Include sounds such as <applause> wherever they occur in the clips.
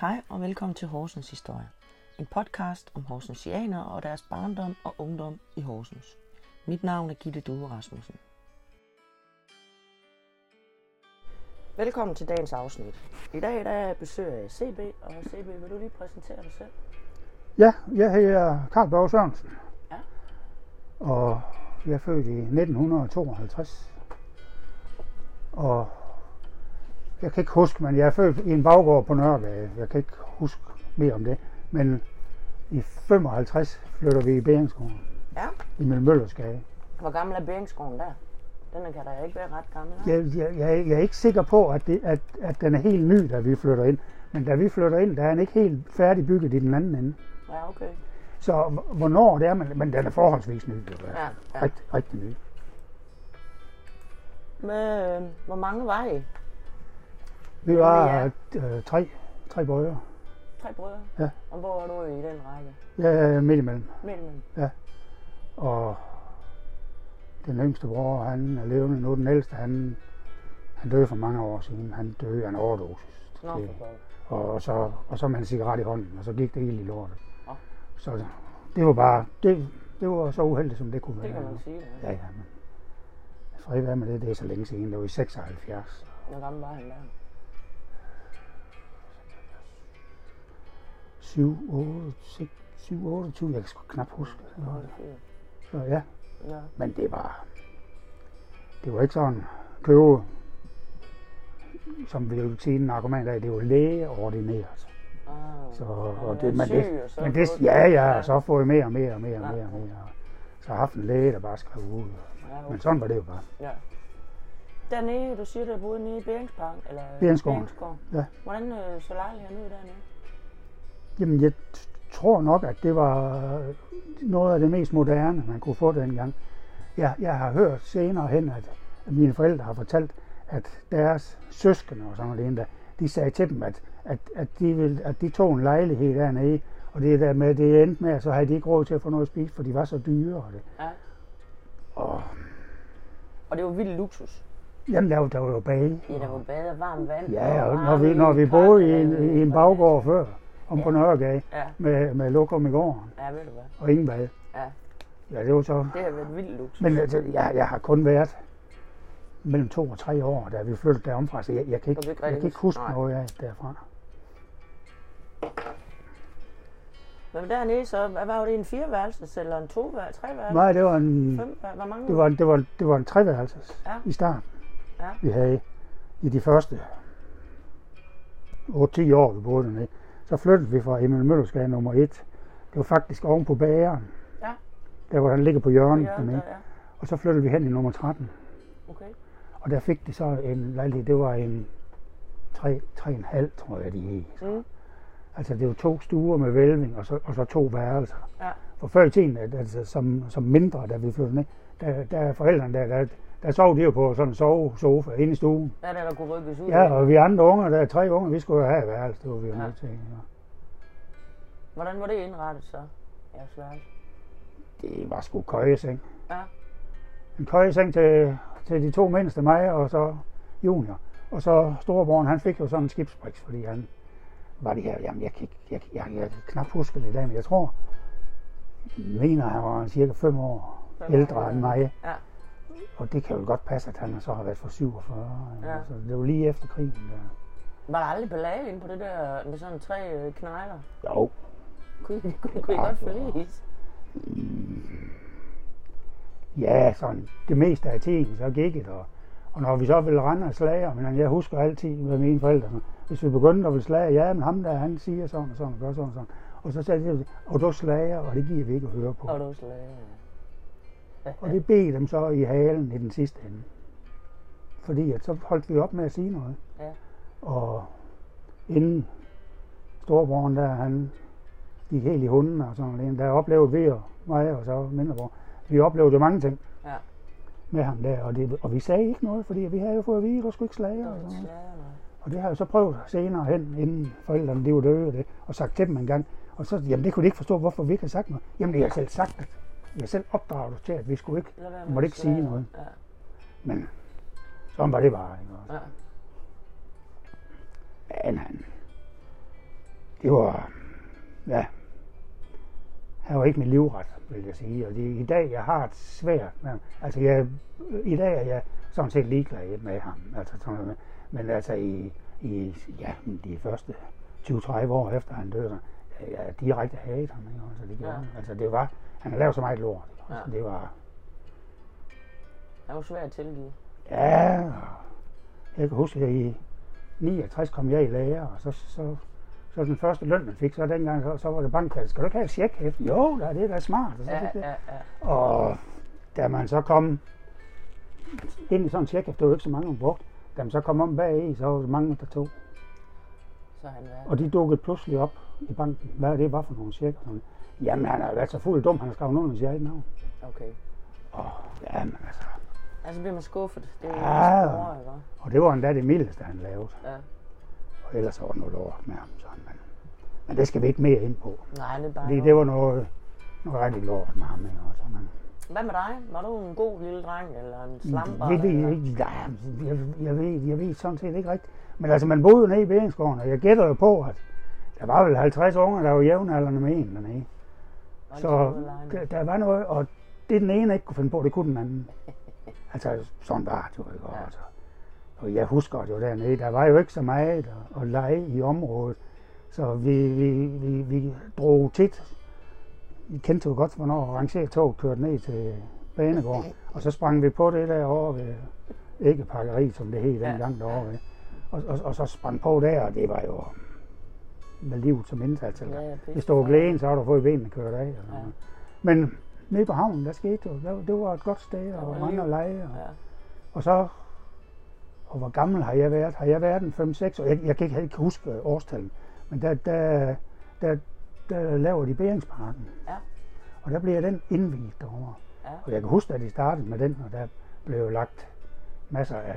Hej og velkommen til Horsens Historie. En podcast om horsensianere og deres barndom og ungdom i Horsens. Mit navn er Gitte Due Rasmussen. Velkommen til dagens afsnit. I dag der er besøg af CB, og CB, vil du lige præsentere dig selv? Ja, jeg hedder Karl Børge Sørensen. Ja. Og jeg er født i 1952. Og jeg kan ikke huske, men jeg er født i en baggård på Nørregade. Jeg kan ikke huske mere om det. Men i 55 flytter vi i Beringsgården Ja. i Møllersgade. Hvor gammel er Beringsgården der? Den kan da ikke være ret gammel. Jeg, jeg, jeg, jeg er ikke sikker på, at, det, at, at den er helt ny, da vi flytter ind. Men da vi flytter ind, der er den ikke helt færdigbygget i den anden ende. Ja, okay. Så hvornår det er, men, men den er forholdsvis ny. hvert fald. Ja, ja. Rigtig, rigtig ny. Med, øh, hvor mange var I? Vi var øh, tre, tre brødre. Tre brødre? Ja. Og hvor er du i den række? Er midt imellem. Midt imellem. Og den yngste bror, han er levende nu. Den ældste, han, han døde for mange år siden. Han døde af en overdosis. Nå, Det- og, og, så, og så med en cigaret i hånden, og så gik det helt i lortet. Nå. Så det var bare, det, det var så uheldigt, som det kunne være. Det kan man sige. Ja. Ja, ja, men fred være med det, det er så længe siden. Det var i 76. Hvor gammel var han der? 7, 8, 6, 7, 28, jeg kan sgu knap huske. Så ja, Ja. men det var, det var ikke sådan købe, som vi vil sige en narkoman dag, det var lægeordineret. Ah, Så, og det, men syg, det, men det, ja, ja, så får jeg mere og mere og mere og mere og mere. Så har haft en læge, der bare skrev ud. Men sådan var det jo bare. ja. Dernede, du siger, du boede nede i Beringspark, eller Beringsgården. Beringsgården. Ja. Hvordan øh, så lejligheden ud dernede? Jamen, jeg tror nok, at det var noget af det mest moderne, man kunne få dengang. Jeg, jeg har hørt senere hen, at, at mine forældre har fortalt, at deres søskende og sådan noget, der, de sagde til dem, at, at, at, de ville, at de tog en lejlighed dernede, og det der med, det endte med, at så havde de ikke råd til at få noget at spise, for de var så dyre. Og det. Ja. Og, Og det var vild luksus. jamen, der var, der var jo bage. Ja, der var bad og varmt vand. Ja, og når varme vi, når vi boede i en, i en baggård før, om på Nørregade, Ja, med, med lokum i gården, ja, ved du hvad. og ingen bad. Ja, Ja, det var så det har været vild luksus. Men altså, jeg, jeg har kun været mellem to og tre år, da vi flyttede deromfra, så jeg, jeg, kan, ikke, jeg rigtig kan ikke huske huske- noget af derfra. Men dernede så, hvad var det, en fireværelses eller en toværelses, treværelses? Nej, det var en, Fem, hvor mange? det var, det var, det var en treværelses Ja. i starten. Ja. Vi havde i de første 8-10 år, vi boede dernede. Så flyttede vi fra Emil Møllersgade nummer 1. Det var faktisk oven på bageren. Ja. Der hvor den ligger på hjørnet Ja, dernede. der, ja. Og så flyttede vi hen i nummer 13. Okay. Og der fik de så en lejlighed, det var en 3, 3,5 tror jeg de hed. Mm. Altså det var to stuer med vælving, og så, og så to værelser. Ja. For før i tiden, altså, som, som mindre, da vi flyttede ned, der, der er forældrene der, der, der sov de jo på sådan en sovesofa inde i stuen. Ja, der, der kunne rykkes ud. Ja, og vi andre unger, der er tre unger, vi skulle jo have værelse, det var vi jo Ja. nødt til. Ja. Hvordan var det indrettet så? Ja, svært. Det var sgu køjeseng. Ja. En køjeseng til, til de to mindste, mig og så junior. Og så storebroren, han fik jo sådan en skibsbriks, fordi han var det her, jamen jeg kan, jeg, jeg, jeg, jeg kan knap huske det i dag, men jeg tror, mener han var cirka fem år Fem år, ældre end mig. Ja. Og det kan jo godt passe, at han så har været for 47. Ja. Ja. Så det var lige efter krigen. Der. Var der aldrig ballade inde på det der med sådan tre øh, knejler? Jo, Kunne I, kunne, kunne I Ja, godt forliges? ja, sådan det meste af tiden, så gik det. Og, og når vi så ville rende og slage, men jeg husker altid med mine forældre, hvis vi begyndte at ville slage, ja, men ham der, han siger sådan og sådan og gør sådan og sådan. Og så sagde de, og du slager, og det giver vi ikke at høre på. Og du slage. Og det bed dem så i halen i den sidste ende. Fordi at så holdt vi op med at sige noget. Ja. Og inden storebroren der, han gik helt i hunden og sådan noget, der oplevede vi og mig og så mindrebror. Vi oplevede jo mange ting Ja. med ham der, og, det, og vi sagde ikke noget, fordi vi havde jo fået at vide, at du skulle ikke slage. Det Og, sådan noget. og det har jeg så prøvet senere hen, inden forældrene de var døde, og, det, og sagt til dem en gang. Og så, jamen det kunne de ikke forstå, hvorfor vi ikke har sagt noget. Jamen det har jeg selv sagt, at jeg selv opdraget os til, at vi skulle ikke med måtte ikke sige noget. Ja. Men sådan var det bare. Ikke? Ja. Men han, det var, ja, han var ikke min livret, vil jeg sige. Og det, i dag, jeg har et svært med ham. Altså, jeg, i dag er jeg sådan set ligeglad med ham. Altså, sådan, men altså, i, i ja, de første 20-30 år efter han døde, så jeg direkte hadet ham. Ikke? Altså, det, gjorde, ja. altså, det var, han har lavet så meget lort. Ja. Altså, det var, Det var svært at tilgive. ja, jeg kan huske, at i 69 kom jeg i lære, og så, så, så den første løn, man fik, så dengang, så, så var det bankkasse. Skal du ikke have et check Jo, da, det er da smart. Og så Ja, ja, ja. Og da man så kom ind i sådan en check, det var ikke så mange, man brugte. Da man så kom om bag i, så var der mange, der tog. Så han. Og de dukkede pludselig op i banken. Hvad det var for nogle check? Og sådan. Jamen, han har været så fuld dum, han har skrevet under sit eget navn. Okay. Og jamen altså. Altså bliver man skuffet. Det er jo Ja. ja. spore, ikke? Og det var endda det mildeste, han lavede. Ja. Og ellers var der noget lort med ham. Sådan, men, men det skal vi ikke mere ind på. Nej, det er bare Fordi det var noget, noget rigtig lort med ham. Ikke? Også, men, Hvad med dig? Var du en god lille dreng, eller en slamper? Det ved jeg ikke. Nej, jeg, jeg, ved, jeg ved sådan set ikke rigtigt. Men altså, man boede jo nede i Beringsgården, og jeg gætter jo på, at der var vel 50 unger, der var jævnaldrende med en dernede. Så der, var noget, og det den ene ikke kunne finde på, det kunne den anden. <laughs> Altså, sådan var det jo ikke. Ja. Altså. Og jeg husker det jo dernede, der var jo ikke så meget at, at lege i området. Så vi, vi, vi, vi drog tit. Vi kendte jo godt, hvornår rangertoget kørte ned til Banegården. <laughs> Og så sprang vi på det der over ved æggepakkeri, som det hed dengang derovre. Og, og, og, så sprang på der, og det var jo med livet som indsats. eller Ja, hvis du var glæden, så har du fået benene kørt af. Ja. Men nede på havnen, der skete jo, der, det var et godt sted, og mange at lege. Og, Ja. og så, og hvor gammel har jeg været? Har jeg været en 5-6 år? Jeg, jeg kan ikke, ikke huske årstallet, men der, der, der, der laver de Beringsparken. Ja. Og der bliver den indviet derovre. Ja. Og jeg kan huske, at de startede med den, og der blev lagt masser af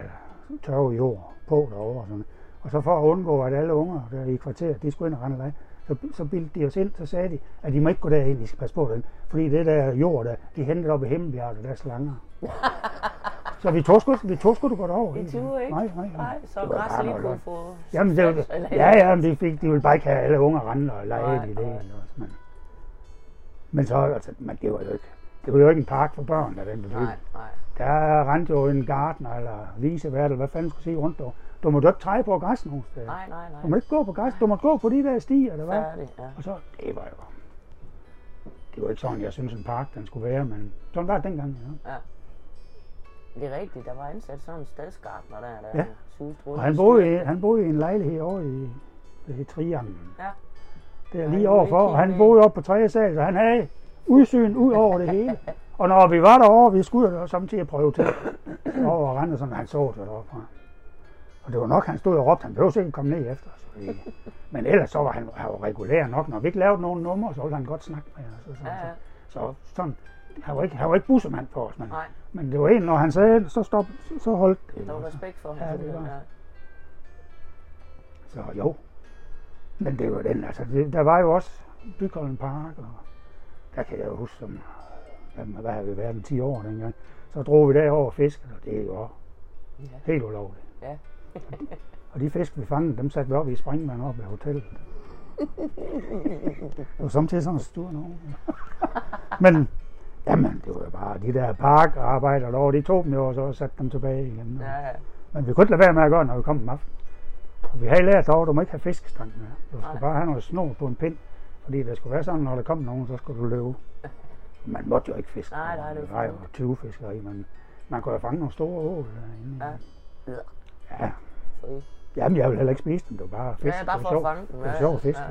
tørre jord på derovre. Og, sådan. Og så for at undgå, at alle unger der i kvarteret, de skulle ind og rende og lege, så, så bildte de os ind, så sagde de, at de må ikke gå derind, de skal passe på den. Fordi det der jord, der, de hentede op i Himmelbjerget, der er slanger. <laughs> så vi tog sgu, vi tog sgu godt over. I turde ikke? Nej, nej, nej. Nej, så græs lige kunne få... Jamen, det, var- ja, ja, men de, fik, de ville bare ikke have alle unger rende og lege i det. nej. Også, men, men så, altså, men det var jo ikke, det var jo ikke en park for børn, der den blev bygget. Nej, nej. Der rendte jo en gartner eller visevært, eller hvad fanden skulle sige rundt der. Du må ikke træde på græs nogen steder. Nej, nej, Du nej. må ikke gå på græs, du må gå på de der stier, der var. Færdig, ja. Og så, det var jo, det var ikke sådan, jeg synes en park, den skulle være, men sådan var det dengang. Ja. ja. Det er rigtigt, der var ansat sådan en stadsgartner der, der Ja. suste rundt. Og han boede, i, han boede i en lejlighed over i, i Trianglen. Ja. Det er lige du overfor, og han boede oppe på tredje sal, så han havde udsyn ud over det hele. Og når vi var derovre, vi skulle jo samtidig prøve til over og rende, sådan han så det deroppe. Og det var nok, han stod og råbte, han behøvede ikke komme ned efter os. Men ellers så var han, han var regulær nok. Når vi ikke lavede nogen numre, så ville han godt snakke med os. Og sådan, Ja, ja. Så, så sådan, han var ikke, han var ikke bussemand på os, men, Nej, men det var en, når han sagde så stop, så, så holdt det. der var respekt for ham. Ja, det var. ja. Så jo. Men det var den, altså, det, der var jo også Bygholm Park, og der kan jeg jo huske, som, hvad, hvad har vi været, en 10 år dengang, så drog vi derover og fiskede, og det er jo også Ja. helt ulovligt. Ja. Og de fisk, vi fangede, dem satte vi op i springvand op ved hotellet. Det var samtidig sådan en stor nogen. Men, jamen, det var jo bare de der parkarbejder derovre, de tog dem jo, og så satte dem tilbage igen. Ja, ja. Men vi kunne ikke lade være med at gøre, når vi kom om aftenen. Og vi havde lært derovre, du må ikke have fiskestang med. Du skulle Nej. bare have noget snor på en pind. Fordi det skulle være sådan, når der kom nogen, så skulle du løbe. Man måtte jo ikke fiske. Nej, nej, det var var jo 20 fiskeri, men man kunne jo fange nogle store ål derinde. Ja. Ja. Fri. Jamen, jeg vil heller ikke spise dem, det var bare fisk. Ja, bare for at fange dem. Det var sjovt at ja. Ja.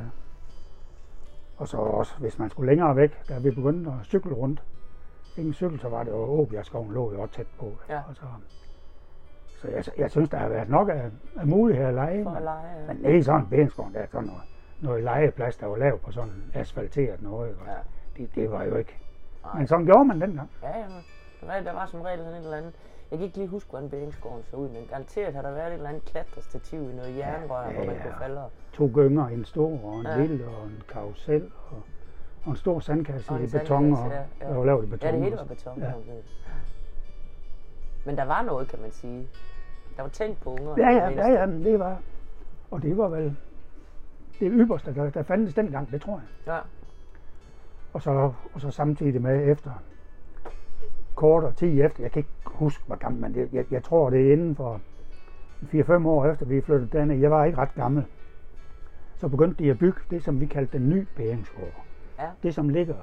Og så også, hvis man skulle længere væk, da vi begyndte at cykle rundt. Ingen cykel, så var det jo Åbjergskoven lå jo også tæt på. Ja. Og så, så jeg, jeg, synes, der har været nok af, af muligheder at lege. For at men- lege. ja. men nede i sådan en benskov, der er sådan noget, noget legeplads, der var lavet på sådan asfalteret noget. Ikke? Ja. Det, det var jo ikke. Nej. Men sådan gjorde man dengang. Ja, ja, men der var som regel sådan et eller andet. Jeg kan ikke lige huske, hvordan Beringsgården så ud, men garanteret har der været et eller andet klatrestativ i noget jernrør, Ja, hvor man ja. kunne falde. To gynger, en stor og en Ja. lille og en karusel og, og en stor sandkasse Og en i beton. Og, ja, ja. Var lavet i beton. Ja, det hele var beton. Ja. Men der var noget, kan man sige. Der var tænkt på unger. Ja, ja, ja, ja, det var. Og det var vel det ypperste, der, der fandtes dengang, det tror jeg. Ja. Og så, og så samtidig med efter kort og 10 efter, jeg kan ikke huske, hvor gammel, men det, jeg, jeg tror, det er inden for 4-5 år efter, vi flyttede derned. Jeg var ikke ret gammel. Så begyndte de at bygge det, som vi kaldte den nye bæringsgård. Ja. Det, som ligger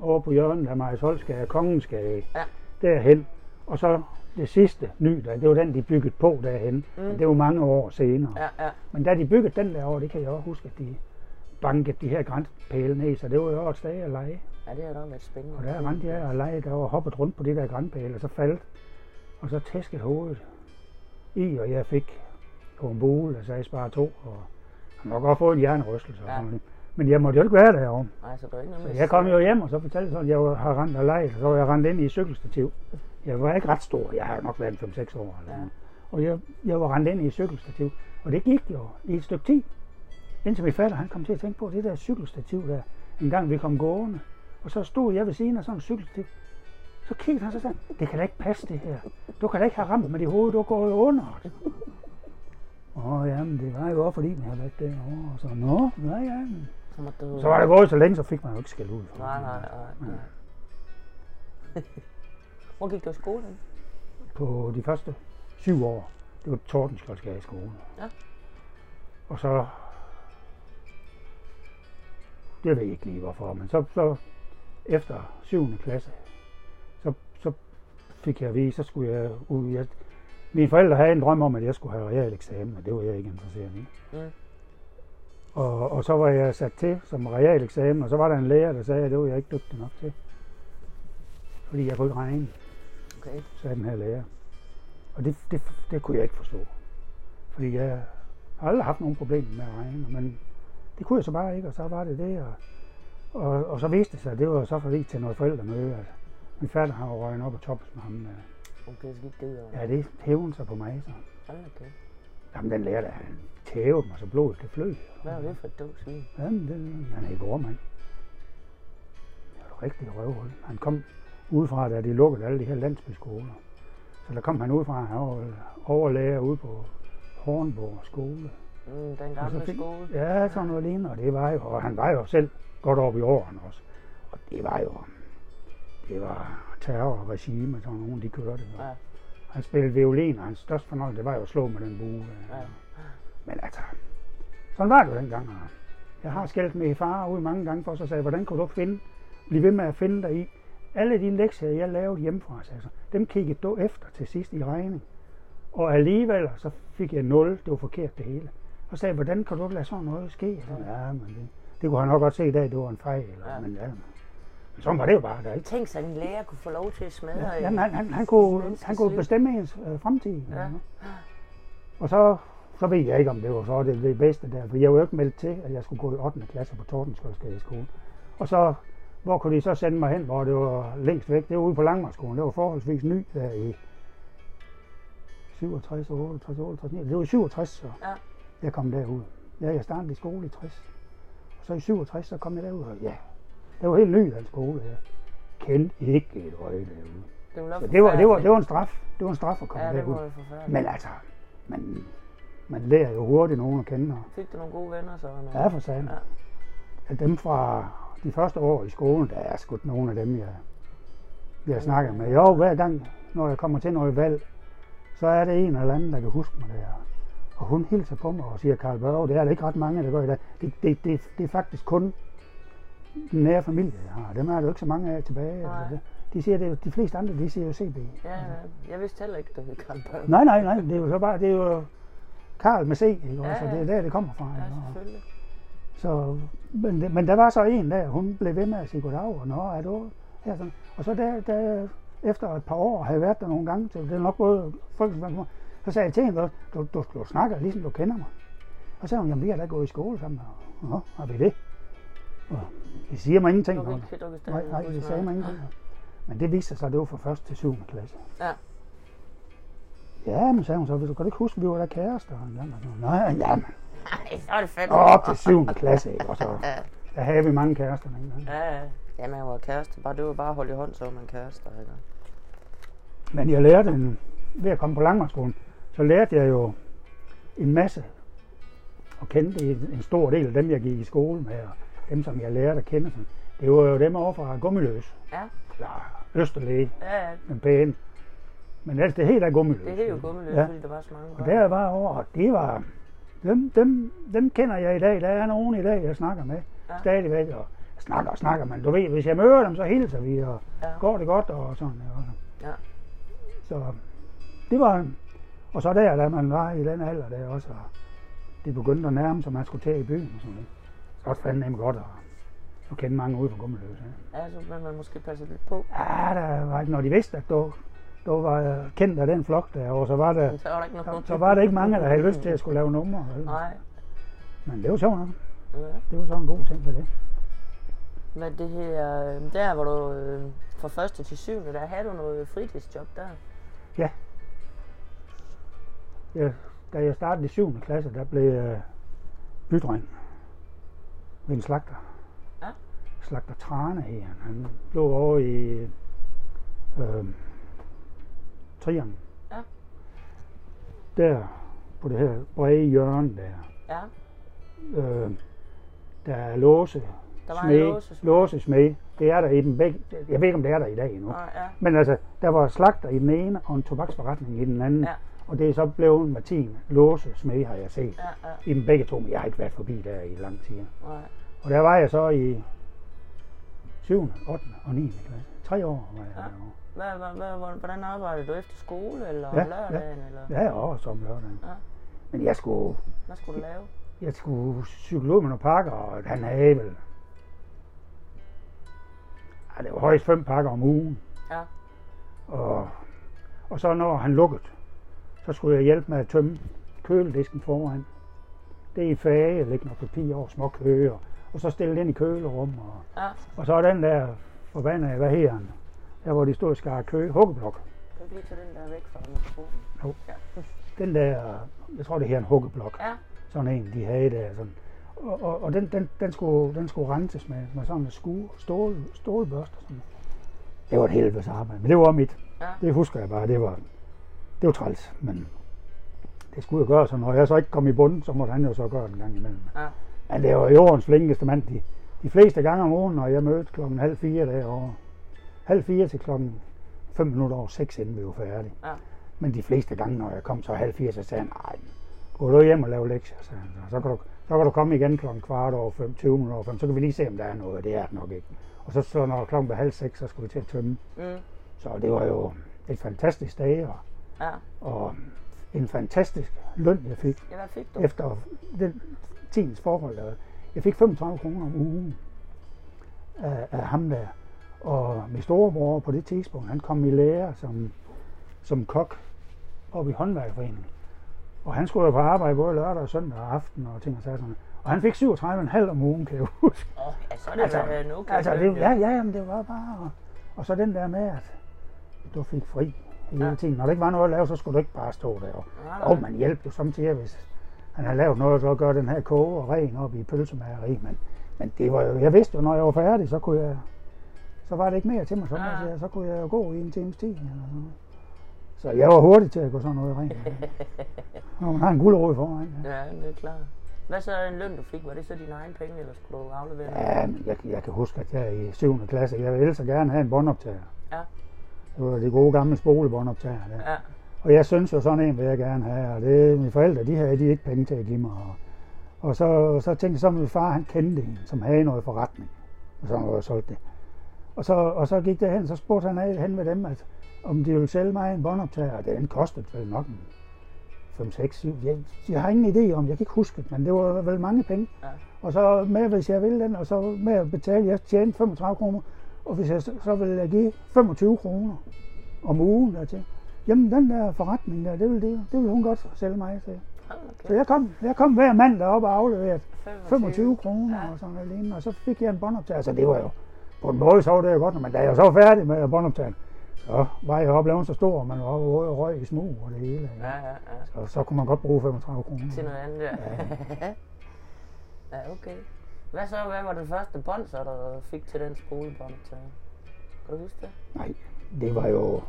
over på hjørnet af Majsholdsgade og Kongensgade. Ja. Derhen. Og så det sidste ny, der, det var den, de byggede på derhen. Mm. Men det var mange år senere. Ja, ja. Men da de byggede den derovre, det kan jeg også huske, at de bankede de her grænsepæle ned, så det var jo et sted at lege. Ja, det har da været spændende. Og der rendte jeg og der var hoppet rundt på de der grænsepæle, og så faldt, og så tæskede hovedet i, og jeg fik på en bule, og sagde bare to, og han må godt få en hjernerystelse. og Ja. sådan. Men jeg måtte jo ikke være derovre. Nej, så du ikke Så jeg kom jo hjem, og så fortalte jeg sådan, at jeg har rendt og leget, og så var jeg rendt ind i cykelstativ. Jeg var ikke ret stor, jeg har nok været 5-6 år. Eller Ja. Og jeg, jeg var rendt ind i cykelstativ, og det gik jo i et stykke tid. Indtil min fatter, han kom til at tænke på det der cykelstativ der, en gang vi kom gående. Og så stod jeg ved siden af sådan et cykelstativ. Så kiggede han så sagde, det kan da ikke passe det her. Du kan da ikke have ramt med dit hoved, du går jo under. det." Åh ja, men det var jo også fordi, jeg havde været derovre. Og så, nå, ja, ja. Så, du... Så var det gået så længe, så fik man jo ikke skæld ud. Nej, nej, nej. nej. <laughs> Hvor gik du i skole hen? På de første syv år, det var Tordenskjoldsgade skole. Ja. Og så, det ved jeg ikke lige hvorfor, men så, så efter 7. klasse, så, så fik jeg at vide, så skulle jeg ud. Jeg, mine forældre havde en drøm om, at jeg skulle have real eksamen, og det var jeg ikke interesseret i. Mm. Og, og så var jeg sat til som real eksamen, og så var der en lærer, der sagde, at det var jeg ikke dygtig nok til. Fordi jeg kunne ikke regne, Okay. sagde den her lærer. Og det, det, det kunne jeg ikke forstå. Fordi jeg har aldrig haft nogen problemer med at regne, men det kunne jeg så bare ikke, og så var det det. Og, og, og så viste det sig, at det var så fordi til noget forældremøde, at min fatter har røget op og toppes med ham. øh. Okay, gik det ud over. Ja, det hævde sig på mig. Så. Da kæft. Jamen, den lærer, der han tævede mig, så blodet det flød. Hvad var det for et dumt svin? Jamen, det, han er i går, mand. Det var et rigtig røvhul. Han kom udefra, da de lukkede alle de her landsbyskoler. Så der kom han udefra, han var overlærer ude på Hornborg skole. Mm, den gamle fik- skole. Ja, sådan noget lignende, og det var jo, og han var jo selv godt oppe i årene også. Og det var jo, det var terrorregime, sådan nogen, de kørte. Ja. Han spillede violin, og hans største fornøjelse, det var jo at slå med den bue. Ja. Men altså, sådan var det jo dengang. Jeg har skældt med far ud mange gange for, så sagde hvordan kunne du finde, blive ved med at finde dig i? Alle de lektier, jeg lavede hjemmefra, sagde jeg så, dem kiggede du efter til sidst i regning. Og alligevel, så fik jeg 0, det var forkert det hele. Og sagde, hvordan kan du lade sådan noget ske? Ja, men det, det kunne han nok godt se i dag, det var en fejl. Ja. Men ja, men sådan var det jo bare. Der, ikke? Tænk sig, at en lærer kunne få lov til at smadre Ja, en- jamen, han, han, han, kunne, han kunne bestemme ens øh, fremtid. Ja. Ja. Og så, så ved jeg ikke, om det var så det, det bedste der, for jeg var jo ikke meldt til, at jeg skulle gå i 8. klasse på Tordenskjoldsgade skole. Og så, hvor kunne de så sende mig hen, hvor det var længst væk? Det var ude på Langmarkskolen. Det var forholdsvis ny der i 67, 68, 68, 69. Det var i 67, så Ja. jeg kom derud. Ja, jeg startede i skole i 60. Så i 67, så kom jeg derud, og ja, det var helt ny, den skole her. Kendte ikke et øje derude. Det var, Så det var, det var, det var en straf. Det var en straf at komme Ja, derud. Men altså, man, man lærer jo hurtigt nogen at kende. Og Fik du nogle gode venner så? Eller? ja, for sagen. Ja. At dem fra de første år i skolen, der er sgu nogle af dem, jeg, jeg snakker med. Jo, hver gang, når jeg kommer til noget valg, så er det en eller anden, der kan huske mig der. Og hun hilser på mig og siger, Karl Børge, det er der ikke ret mange, der gør i dag. Det, det, det, det er faktisk kun den nære familie, jeg har. Dem er der jo ikke så mange af tilbage. Nej. Altså, det- de siger det, jo- de fleste andre, de siger jo CB. Ja, ja. Jeg vidste heller ikke, du hed Karl Børge. Nej, nej, nej, det er jo så bare, det er jo Karl med C, ikke? Ja, Ja, så det er der, det kommer fra. Ja, selvfølgelig. Så, men, det- men der var så en der, hun blev ved med at sige goddag, og nå, er du her sådan. Og så der, der, efter et par år, havde jeg været der nogle gange, så det er nok både folk, så sagde jeg til hende, du, du, du snakker ligesom du kender mig. Og så sagde hun, jamen vi har da gået i skole sammen. Og, Nå, har vi det? Og det siger mig ingenting. Du ikke, du kan Nej, nej, det sagde mig ingenting. Men det viste sig så, at det var fra 1. til 7. klasse. Ja. Ja, men sagde hun så, vil du kan du ikke huske, at vi var der kærester en gang? Og så, Nej, ja, men Ej, så er det fandme. op til 7. klasse, ikke? Og så, der havde vi mange kærester dengang. Ja, ja. Ja, man var kæreste. Bare, det var bare at holde i hånd, så var man kærester. Ikke? Men jeg lærte en, ved at komme på Langmarkskolen, så lærte jeg jo en masse og kendte en, en stor del af dem, jeg gik i skole med, og dem, som jeg lærte at kende. Sådan. Det var jo dem over fra Gummiløs. Ja. Eller Østerlæge, Ja, ja. den pæne. Men altså, det hedder Gummiløs. Det er jo gummeløs, Ja. fordi der var så mange Og der var over, og det var, dem, dem, dem kender jeg i dag. Der er nogen i dag, jeg snakker med ja. stadigvæk. Og jeg snakker og snakker, men du ved, hvis jeg møder dem, så hilser vi, og Ja. går det godt, og sådan. Og sådan. Ja. Så det var, og så der, da man var i den alder der også, og det begyndte at nærme sig, man skulle tage i byen og sådan noget. Så det fandme nemt godt at, at kende mange ude fra Gummeløs. Ja. Ja, så vil man måske passe lidt på. ja, der var ikke, når de vidste, at du, du var kendt af den flok der, og så var der, så var der ikke noget. så var der ikke mange, der havde lyst til at skulle lave numre. vel? Nej. Men det var sjovt nok. Ja. Det var sådan en god ting ved det. Hvad det her, øh, der hvor du øh, fra første til syvende, der havde du noget fritidsjob der. Jeg, da jeg startede i 7. klasse, der blev jeg bydreng ved en slagter. Ja. Slagter Trane her. Han lå over i øh, Triangel. Ja. Der på det her brede hjørne der. Ja, Øh, der er låse, der var smed, låse. låse smed. Det er der i den begge. Jeg ved ikke, om det er der i dag endnu. Nej, ja. Men altså, der var slagter i den ene, og en tobaksforretning i den anden. Ja. Og det er så blevet Martin Låse smed, har jeg set. Ja, ja. I dem begge to, men jeg har ikke været forbi der i lang tid. Nej. Og der var jeg så i 7., 8. og 9. klasse. Tre år var jeg Ja. derovre. Hvad, hvad, hvordan arbejdede du efter skole, eller om Ja, lørdagen, eller Ja, jeg var også om lørdagen. Ja. Men jeg skulle, hvad skulle du lave? jeg skulle cykle ud med nogle pakker, og han havde vel... Ja, det var højst fem pakker om ugen. Ja. Og, og så når han lukkede, så skulle jeg hjælpe med at tømme køledisken foran. Det er i fage, lægge noget papir over små køer, og så stille den i kølerum. Og, Ja, og så er den der forbandede, hvad hedder han? Der hvor de stod og skar kø, huggeblok. kan du lige tage den der væk fra mikrofonen? Jo. Ja. Den der, jeg tror det her en huggeblok. Ja, Sådan en, de havde der. Sådan. Og, og, og den, den, den, skulle, den skulle renses med, med sådan en skue, stål, stålbørste. Sådan. Det var et helvedes arbejde, men det var mit. ja. Det husker jeg bare, det var, det var træls, men det skulle jeg gøre, så når jeg så ikke kom i bunden, så måtte han jo så gøre den gang imellem. Ja. Men det var jordens flinkeste mand. De, de fleste gange om ugen, når jeg mødte klokken halv fire derovre. Halv fire til klokken fem minutter over seks, inden vi var færdige. Ja. Men de fleste gange, når jeg kom så halv fire, så sagde han, nej, gå du hjem og lave lektier, sagde han. Så, kan du, så kan du komme igen klokken kvart over fem, 20 minutter over fem, så kan vi lige se, om der er noget, det er det nok ikke. Og så, så når klokken var halv seks, så skulle vi til at tømme. Mm. Så det var jo et fantastisk dag, og, Ja. og en fantastisk løn, jeg fik ja, hvad fik du? efter den tidens forhold. Jeg fik 35 kroner om ugen af, af ham der. Og min storebror på det tidspunkt, han kom i lære som, som kok op i håndværkerforeningen. Og han skulle jo på arbejde både lørdag og søndag og aften og ting og sager sådan. Og han fik 37,5 om ugen, kan jeg <laughs> huske. Åh, oh, ja, så er det Altså, altså, okay Altså, det, ja, ja, jamen, det var bare... Og, og så den der med, at du fik fri hele Ja. tiden. Når der ikke var noget at lave, så skulle du ikke bare stå der. Og, Nej, og man hjælper jo samtidig, hvis han har lavet noget, så gør den her koge og ren op i pølsemageri. Men, men det var jo, jeg vidste jo, når jeg var færdig, så kunne jeg, så var det ikke mere til mig. Så, Ja. ja. så kunne jeg jo gå i en times tid. Eller sådan noget. Så jeg var hurtig til at gå sådan noget rent. <laughs> Når man har en guldråd i forvejen. Ja. Ja, det er klart. Hvad så er en løn, du fik? Var det så dine egne penge, eller skulle du aflevere? Ja, men jeg, jeg kan huske, at jeg i 7. klasse, jeg ville så gerne have en båndoptager. Ja. Det var de gode gamle spolebåndoptager der. Ja, Og jeg synes jo, sådan en vil jeg gerne have, og det mine forældre, de havde de ikke penge til at give mig. Og, og så, så tænkte jeg så, at min far, han kendte en, som havde noget forretning, og så var jeg solgt det. Og så, og så gik det hen, så spurgte han af hen med dem, at om de ville sælge mig en båndoptager, og den kostede vel nok en 5, 6, 7. Jeg, jeg har ingen idé om, jeg kan ikke huske det, men det var vel mange penge. Ja. Og så med, hvis jeg ville den, og så med at betale, jeg tjente 35 kroner, og hvis jeg så, så ville jeg give 25 kroner om ugen dertil. Jamen den der forretning der, det vil, det, det vil hun godt sælge mig til. kæft. Så jeg kom, jeg kom hver mandag op og afleverede 25. 25 kroner Ja. og sådan noget lignende, og så fik jeg en båndoptager. Så det var jo, på en måde så var det jo godt, men da jeg så var færdig med båndoptageren, så var jeg oplevet så stor, og man var oppe og røg i smug og det hele. Ja, ja, ja. Og så kunne man godt bruge 35 kroner. Til noget andet, ja. ja, <laughs> okay. Hvad så, hvad var det første bånd, så der fik til den spolebånd? Til? Kan du huske det? Nej, det var jo...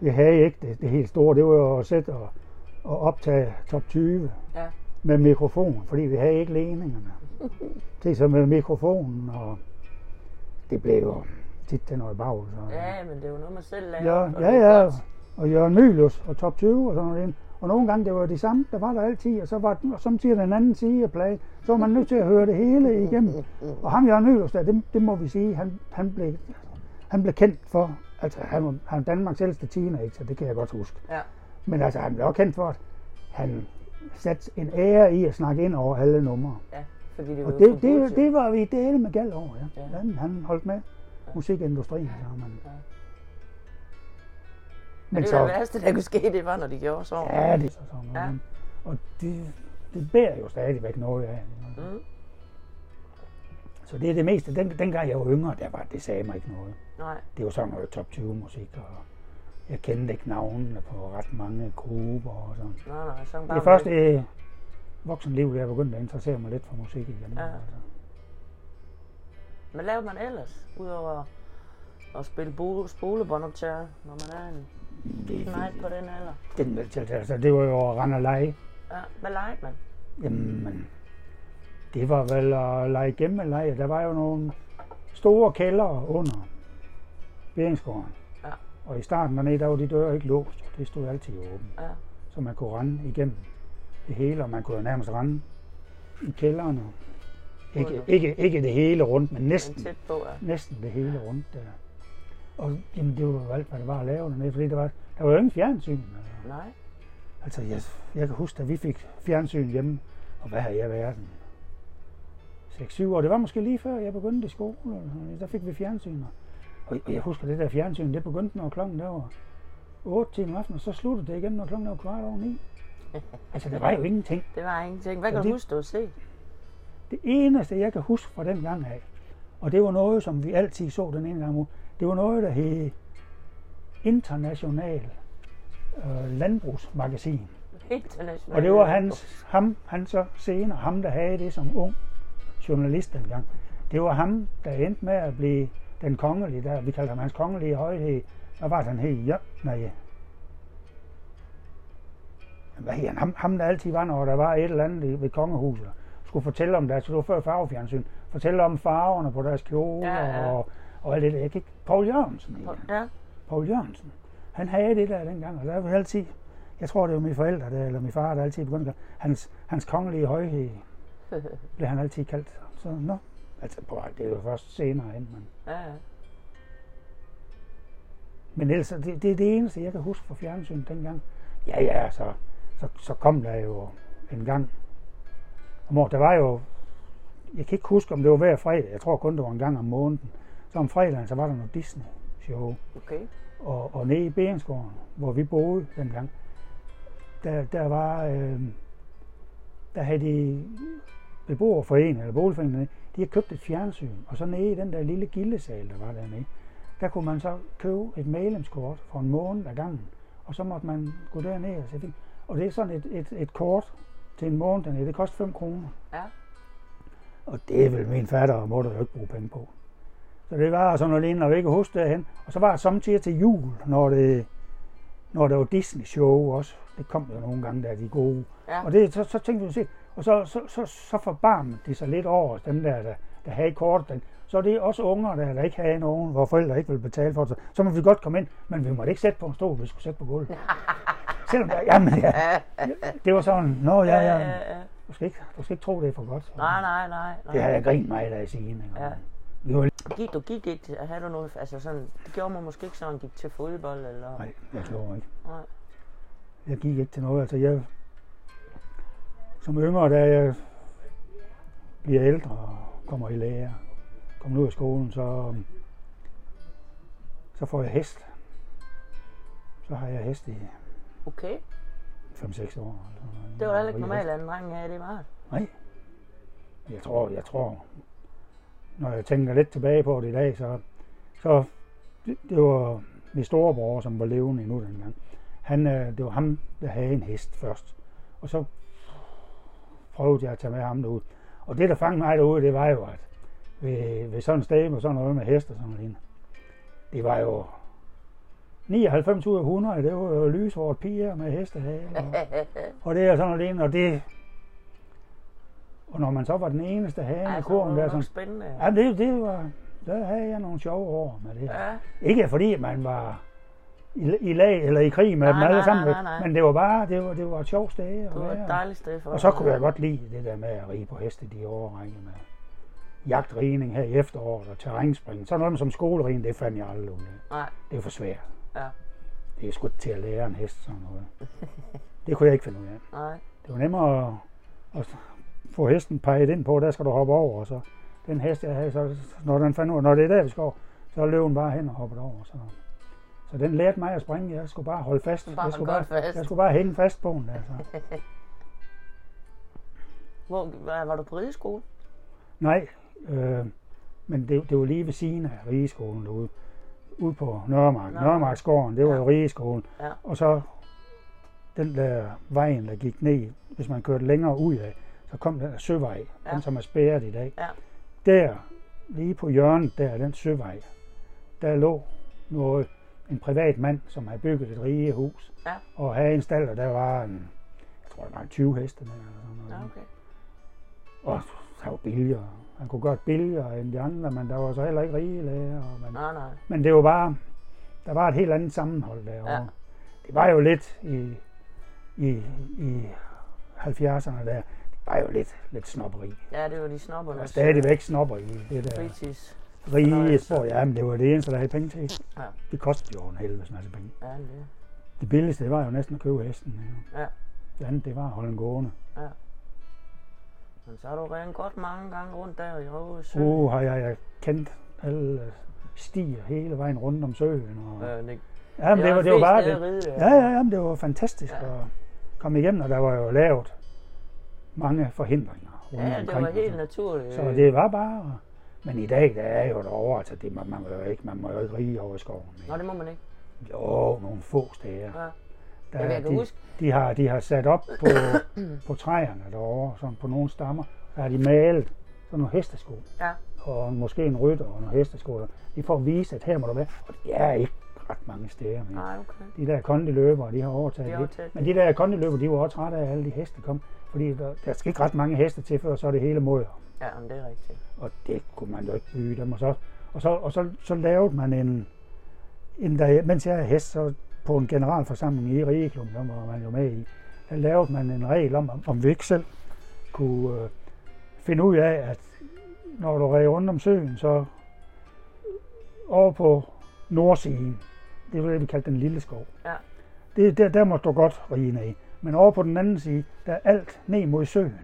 Vi havde ikke det, det helt store. Det var jo at sætte og, og optage top 20. Ja. med mikrofon, fordi vi havde ikke ledningerne. Det <laughs> så med mikrofonen, og det blev jo tit til noget bag. Så. Ja, men det er jo noget, man selv laver. Ja, ja, ja. Og Jørgen Mylius og Top 20 og sådan noget. Og nogle gange, det var de samme, der var der altid, og så var og samtidig den anden side af play. Så var man nødt til at høre det hele igennem. Og ham Jørgen der, det, det må vi sige, han, han, blev, han blev kendt for, altså han var, han var Danmarks ældste teenager, det kan jeg godt huske. Ja. Men altså, han blev også kendt for, at han satte en ære i at snakke ind over alle numre. ja, fordi det Og var det, forbudt det, jo. det var vi dele med gal over, ja. Ja. Han, han holdt med musikindustrien, så man. Ja. Men det var det værste, der kunne ske, det var, når de gjorde så. Ja, det er så sådan noget. Ja. Og det, det bærer jo stadigvæk noget af. Mm. Så det er det meste. Den, dengang jeg var yngre, der var, det sagde mig ikke noget. Nej, Det var sådan noget top 20 musik, og jeg kendte ikke navnene på ret mange grupper og sådan. nej, nej. Så Det er først i voksenlivet, jeg begyndte at interessere mig lidt for musik igen. Ja. Altså. Hvad laver man ellers, udover at spille spolebåndoptager, når man er en Det, knejt på den alder? den, altså, det var jo lege. Ja, hvad legede man? Jamen, det var vel at lege gemmeleje. Der var jo nogle store kældre under Beringsgården. Ja. Og i starten dernede, der var de døre ikke låst. Det stod altid åbent. Ja, Så man kunne rende igennem det hele, og man kunne jo nærmest rende i kældrene. Ikke, ikke, ikke det hele rundt, men men næsten, tæt på, ja. næsten det hele rundt der. Og jamen, det var alt, hvad der var at lave dernede, fordi der var, der var jo ingen fjernsyn. Nej, Altså, jeg, jeg kan huske, da vi fik fjernsyn hjemme, og hvad har jeg været? 6-7 år. Det var måske lige før jeg begyndte i skole. Der fik vi fjernsyn. Og jeg husker, det der fjernsyn, det begyndte, når klokken der var 8 til om aftenen, og så sluttede det igen, når klokken der var kvart over 9. <laughs> Altså, der var jo ingenting. det var ingenting. Hvad Og kan du det- huske, du set? Det eneste, jeg kan huske fra den gang af, og det var noget, som vi altid så den ene gang om det var noget, der hed International øh, Landbrugsmagasin. International. Og det var hans, ham, han så senere, ham der havde det som ung journalist dengang. Det var ham, der endte med at blive den kongelige, der, vi kalder ham hans kongelige højhed. Hvad var det, han hed? Ja, nej. Hvad hed han? Ham, ham, der altid var, når der var et eller andet ved kongehuset. Skulle fortælle om deres, det var før farvefjernsyn, fortælle om farverne på deres kjoler Ja, ja. og, og alt det der. Jeg ikke, Paul Jørgensen. Ja, Paul Jørgensen. Han havde det der dengang, og der var altid, jeg tror det var mine forældre, der, eller min far, der altid begyndte at hans, hans kongelige højhed, <laughs> blev han altid kaldt. Så nå, altså på, det er jo først senere hen, men, ja, ja. men ellers, det, det er det eneste, jeg kan huske fra fjernsynet dengang. Ja, ja, så, så, så kom der jo en gang om året. Der var jo, jeg kan ikke huske, om det var hver fredag, jeg tror kun, det var en gang om måneden. Så om fredagen, så var der noget Disney-show. Okay. og, og nede i Beringsgården, hvor vi boede dengang, der, der var, øh, der havde de beboerforeningen, eller boligforeningen, de havde købt et fjernsyn, og så nede i den der lille gildesal, der var dernede, der kunne man så købe et medlemskort for en måned ad gangen, og så måtte man gå derned og se film. Og det er sådan et, et, et kort til en måned dernede, det koster 5 kroner. Ja. Og det er vel min fatter og mutter jo ikke bruge penge på. Så det var sådan noget lignende, og vi ikke huske derhen. Og så var det samtidig til jul, når det, når der var Disney-show også. Det kom jo nogle gange, der er de gode. Ja. Og det, så, så tænkte vi, og så, så, så, så forbarmede de sig lidt over dem der, der, der havde kort. Den. Så er det også unger, der, der ikke havde nogen, hvor forældre ikke ville betale for det. Så må vi godt komme ind, men vi måtte ikke sætte på en stol, vi skulle sætte på gulvet. <laughs> Selvom der, jamen, ja, det var sådan, nå ja, Ja, du skal ikke, du skal ikke tro, det er for godt. Nej, nej, nej. nej. Det har jeg grint mig af sige. Ikke? Ja. Var Gik, du gik ikke havde du noget, altså sådan, det gjorde man måske ikke sådan, gik til fodbold eller... Nej, jeg gjorde ikke. Nej. Jeg gik ikke til noget. Altså, jeg, som yngre, da jeg bliver ældre og kommer i lære, kommer ud af skolen, så, så får jeg hest. Så har jeg hest i Okay, 5-6 år. Det var heller ikke normalt, at en dreng havde det var. Nej. Jeg tror, jeg tror, når jeg tænker lidt tilbage på det i dag, så, så det, det var min storebror, som var levende endnu dengang. Han, øh, det var ham, der havde en hest først. Og så prøvede jeg at tage med ham derud. Og det, der fangede mig derude, det var jo, at ved, ved sådan en sted med sådan noget med hest og sådan noget, det var jo 99 ud af 100, det var jo lyshåret piger med hestehale. Og, <laughs> og det er sådan noget og det, Og når man så var den eneste hane i kurven, der var sådan, spændende. ja, det, det var, der havde jeg nogle sjove år med det. Ja, Ikke fordi man var i, i lag eller i krig med Nej, dem alle nej, sammen, nej, nej. men det var bare, det var, det var et sjovt sted det var et være. dejligt sted for Og så kunne jeg godt lide det der med at rige på heste de årrække med jagtrigning her i efteråret og terrænspring. Så noget som skolerigning, det fandt jeg aldrig ud af. Nej, Det er for svært. ja, Det er sgu til at lære en hest sådan noget. Det kunne jeg ikke finde ud af. nej. Det var nemmere at, at få hesten peget ind på, der skal du hoppe over. Og så den hest, jeg havde, så, når den fandt ud når det er der, vi skal over, så løb den bare hen og hoppede over. Så, så den lærte mig at springe. Jeg skulle bare holde fast. Bare jeg, skulle bare, fast. jeg skulle bare hænge fast på den. Altså. <laughs> Hvor, var, var du på rideskole? Nej, øh, men det, det var lige ved siden af rigeskolen derude. Ude på Nørremark. Nå. Nørremarksgården, det var Ja. jo rigeskolen. Ja. Og så den der vejen, der gik ned, hvis man kørte længere ud af, så kom den der søvej, Ja. den som er spærret i dag. Ja. Der, lige på hjørnet der, den søvej, der lå noget, en privat mand, som havde bygget et rige hus, Ja. og havde en stald, og der var en, jeg tror, der var en 20 heste der, eller sådan noget. Ja, okay. Og der var billigere. Han kunne godt billigere end de andre, men der var så heller ikke rige læger. Og man, Nej, nej. men det var bare, der var et helt andet sammenhold derovre. Ja. Det var jo lidt i, i, i 70'erne der, det var jo lidt, lidt snobberi. Ja, det var de Der snobberne. var stadigvæk snobber i det der Fritids. rige spor. Ja, men det var det eneste, der havde penge til. Ja. Det kostede jo en helvedes masse penge. Ja, det. Det billigste, det var jo næsten at købe hesten. jo. Ja. Det andet, det var at holde den gående. Men så har du rent godt mange gange rundt der i Røde Sø. Uh, har jeg, jeg kendt alle stier hele vejen rundt om søen. Og, Øh, det, Ja, men det, var, det var bare det. ride der. Ja, ja, ja, men det var fantastisk Ja. at komme igennem, og der var jo lavet mange forhindringer Ja, det var helt og naturligt. så, det var bare... Men i dag, der er jo derovre, altså det, man, man, må jo ikke, man må jo ikke rige over skoven. Nå, det må man ikke. Jo, nogle få steder. Ja. Der, jeg kan de, huske, de, har, de har sat op på, <coughs> på træerne derovre, sådan på nogle stammer, der har de malet sådan nogle hestesko. Ja. Og måske en rytter og nogle hestesko. De får at vise, at her må der være. Og det er ikke ret mange steder. Men nej, okay. de der kondiløbere, de har overtaget De det. overtaget Men de der kondiløbere, de var også trætte af, alle de heste kom. Fordi der, der skal ikke ret mange heste til, før så er det hele mod. Ja, men det er rigtigt. Og det kunne man jo ikke bygge dem. Og så, og så, og så, så lavede man en, en der, mens jeg er hest, så på en generalforsamling i Rigeklubben, der var man jo med i, der lavede man en regel om, om- om vi ikke selv kunne øh, finde ud af, at når du red rundt om søen, så over på nordsiden, det var det, vi kaldte den lille skov. Ja. Det, der, der måtte du godt rige ned. Men over på den anden side, der er alt ned mod søen.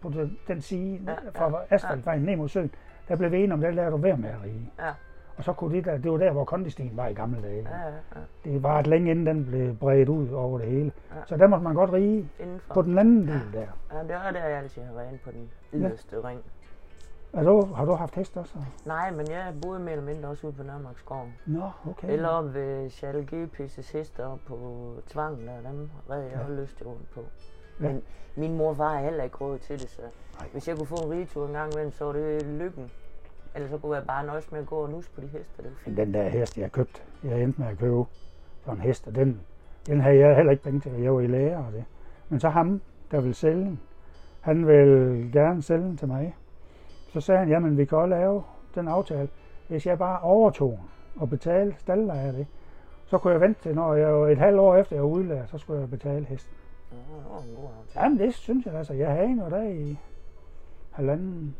På den, side Ja, ja, ja, fra asfaltvejen ned mod søen, der blev vi enige om, der lader du være med at rige. Ja. Og så kunne det der, det var der, hvor kondistien var i gamle dage. Ja, ja, ja. Det var et længe inden den blev bredt ud over det hele. Ja. Så der måtte man godt rige Indenfor. på den anden del der. Ja, det er der, jeg altid har været inde på den yderste ring. Er du, har du haft hest også? Nej, men jeg boede mere eller mindre også ude på Nørremarksgården. Nå, okay. Eller oppe ved Charles GP's heste oppe på Tvangen, der dem red jeg Ja. ja. lyst rundt på. Ja. Men min mor var heller ikke råd til det, så Nej. hvis jeg kunne få en ridetur en gang imellem, så var det lykken. Ellers så kunne jeg bare nøjes med at gå og nus på de heste. Det fint. den der hest, jeg købte, jeg endte med at købe sådan en hest, og den, den havde jeg heller ikke penge til. Jeg var i lære og det. Men så ham, der ville sælge den, han ville gerne sælge den til mig. Så sagde han, jamen vi kan også lave den aftale, hvis jeg bare overtog og betalte staldleje af det. Så kunne jeg vente til, når jeg et halvt år efter jeg var udlært, så skulle jeg betale hesten. Aftale. Jamen det synes jeg altså. Jeg havde en der i halvanden,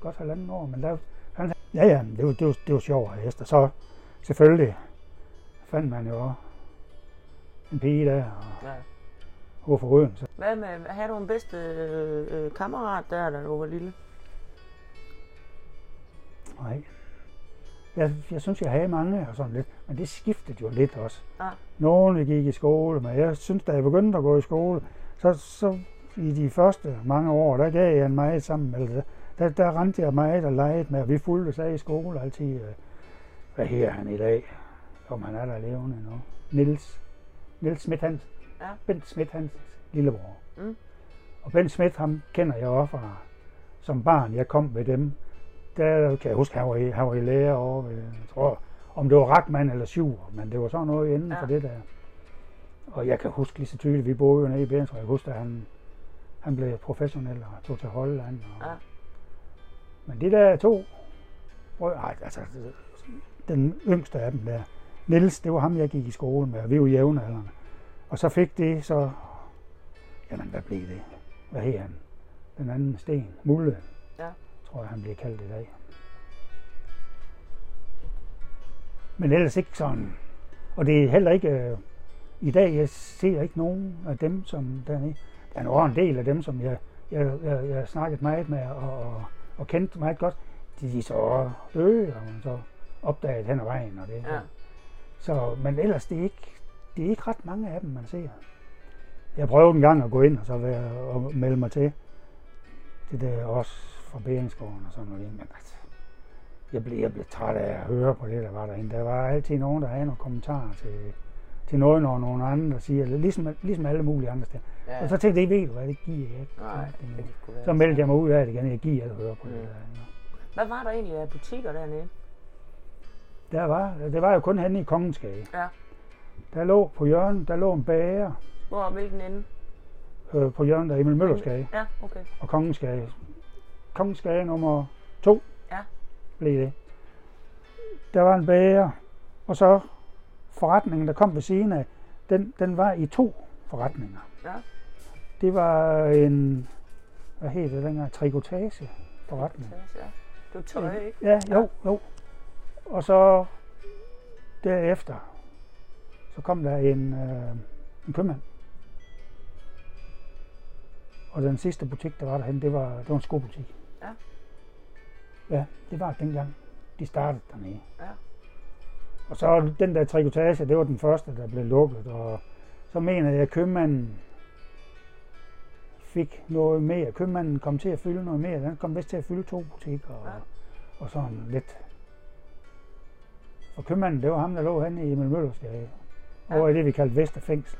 godt halvanden år, men der, han, ja ja, det var, det var, det var sjovt at heste. Så selvfølgelig fandt man jo en pige der og Ja. over for Røen. Så, Hvad med, havde du en bedste øh, øh, kammerat der, da du var lille? Nej. Jeg, jeg synes, jeg havde mange og sådan lidt, men det skiftede jo lidt også. Ja. Nogle gik i skole, men jeg synes, da jeg begyndte at gå i skole, så, så i de første mange år, der gav jeg en meget sammen med det. Der, der rendte jeg meget og legede med, og vi fulgte sig i skole altid. øh, Hvad her han i dag? Om han er der levende nu. Nils. Nils Schmidt Hansen. Ja. Bent Schmidt Hansens lillebror. Mm. Og Bent Schmidt, ham kender jeg også fra som barn. Jeg kom ved dem. Der kan jeg huske, han var i, han var i lære over ved, jeg tror, om det var Rachmann eller Sjur, men det var sådan noget inden Ja. for det der. Og jeg kan huske lige så tydeligt, vi boede jo nede i Bjernsø, jeg husker, at han, han blev professionel og tog til Holland. Og, Ja. Men de der to, brød, ej, altså, den yngste af dem der, Niels, det var ham, jeg gik i skole med, og vi var jævnaldrende. Og så fik det så, jamen hvad blev det? Hvad hed han? Den anden sten, Mulle. Tror jeg, han bliver kaldt i dag. Men ellers ikke sådan. Og det er heller ikke, øh, i dag, jeg ser ikke nogen af dem, som dernede. Der er nok en del af dem, som jeg, jeg, jeg, jeg har snakket meget med og, og, og kendt meget godt. De, de så døde, og man så opdaget hen ad vejen. Og det. Ja. Så, men ellers, det er, ikke, det er ikke ret mange af dem, man ser. Jeg prøvede en gang at gå ind og så være, og melde mig til. Det der også fra Beringsgården og sådan noget. Men altså, jeg blev, jeg blev træt af at høre på det, der var derinde. Der var altid nogen, der havde nogle kommentarer til, til noget, når nogen andre siger, ligesom, ligesom alle mulige andre steder. Ja. Og så tænkte jeg, ved du hvad, det giver jeg ikke. Nej, Det- det Så meldte jeg mig ud af det igen, jeg giver at høre på det Mm. der. Hvad var der egentlig af butikker dernede? Der var, det var jo kun henne i Kongensgade. Ja. Der lå på hjørnet, der lå en bager Hvor hvilken ende? øh, på hjørnet af Emil Møllersgade Ja, okay. og Kongensgade. Kongensgade nummer to Ja. blev det. Der var en bager, og så forretningen, der kom ved siden af, den, den var i to forretninger. Ja. Det var en, hvad hed det dengang, trikotage forretning. Ja. Det var tøj, ikke? Ja, jo, jo. Og så derefter, så kom der en, øh, en købmand. Og den sidste butik, der var derhen, det var, det var en skobutik. Ja. Ja, det var dengang, de startede dernede. Ja. Og så den der trikotage, det var den første, der blev lukket. Og så mener jeg, at købmanden fik noget mere. Købmanden kom til at fylde noget mere. Den kom vist til at fylde to butikker. Og, Ja. og sådan lidt. Og købmanden, det var ham, der lå henne i Emil Møllers gade. Ja. Over i det, vi kaldte Vesterfængsel.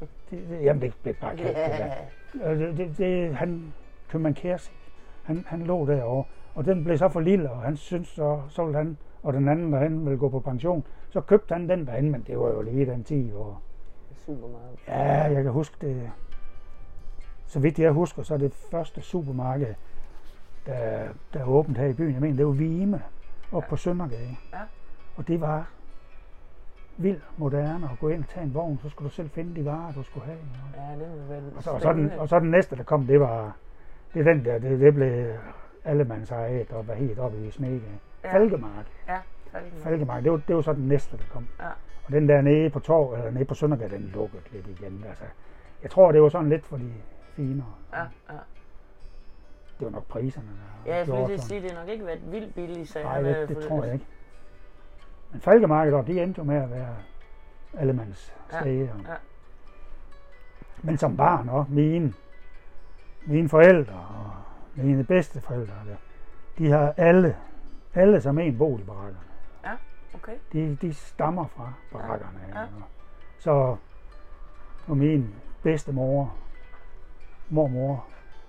Det, det, jamen, det blev bare kaldt det der. <laughs> Det, det, det, han, købmand Kærsing, han, han lå derovre. Og den blev så for lille, og han synes så, så ville han, og den anden derhen ville gå på pension. Så købte han den derhen, men det var jo lige den tid, hvor... Supermarked. Ja, jeg kan huske det. Så vidt jeg husker, så er det første supermarked, der, der er åbent her i byen. Jeg mener, det var Vime, op Ja. på Søndergade. Ja. Og det var vildt moderne at gå ind og tage en vogn, så skulle du selv finde de varer, du skulle have. Ja, det var vel Og så, og så, den, og så den næste, der kom, det var, det er den der, det, det blev allemandsejet og var helt oppe i Smedegade. Ja. Falkemark. Ja. Falkemark, det var, det var så den næste, der kom. Ja. Og den der nede på Torv, eller nede på Søndergade, den lukkede lidt igen. Altså, jeg tror, det var sådan lidt for de finere. Ja, ja. Det var nok priserne, der Ja, jeg skulle lige sige, det har nok ikke været vildt billigt, sagde Nej, det, øh, det for tror jeg ikke. Men Falkemarkedet op, de endte jo med at være allemands Ja, ja. Men som barn og mine, mine forældre og mine bedsteforældre, der, de har alle, alle som en boet i barakkerne. Okay. De, de stammer fra barakkerne. Ja. Ja. Så og min bedstemor, mormor,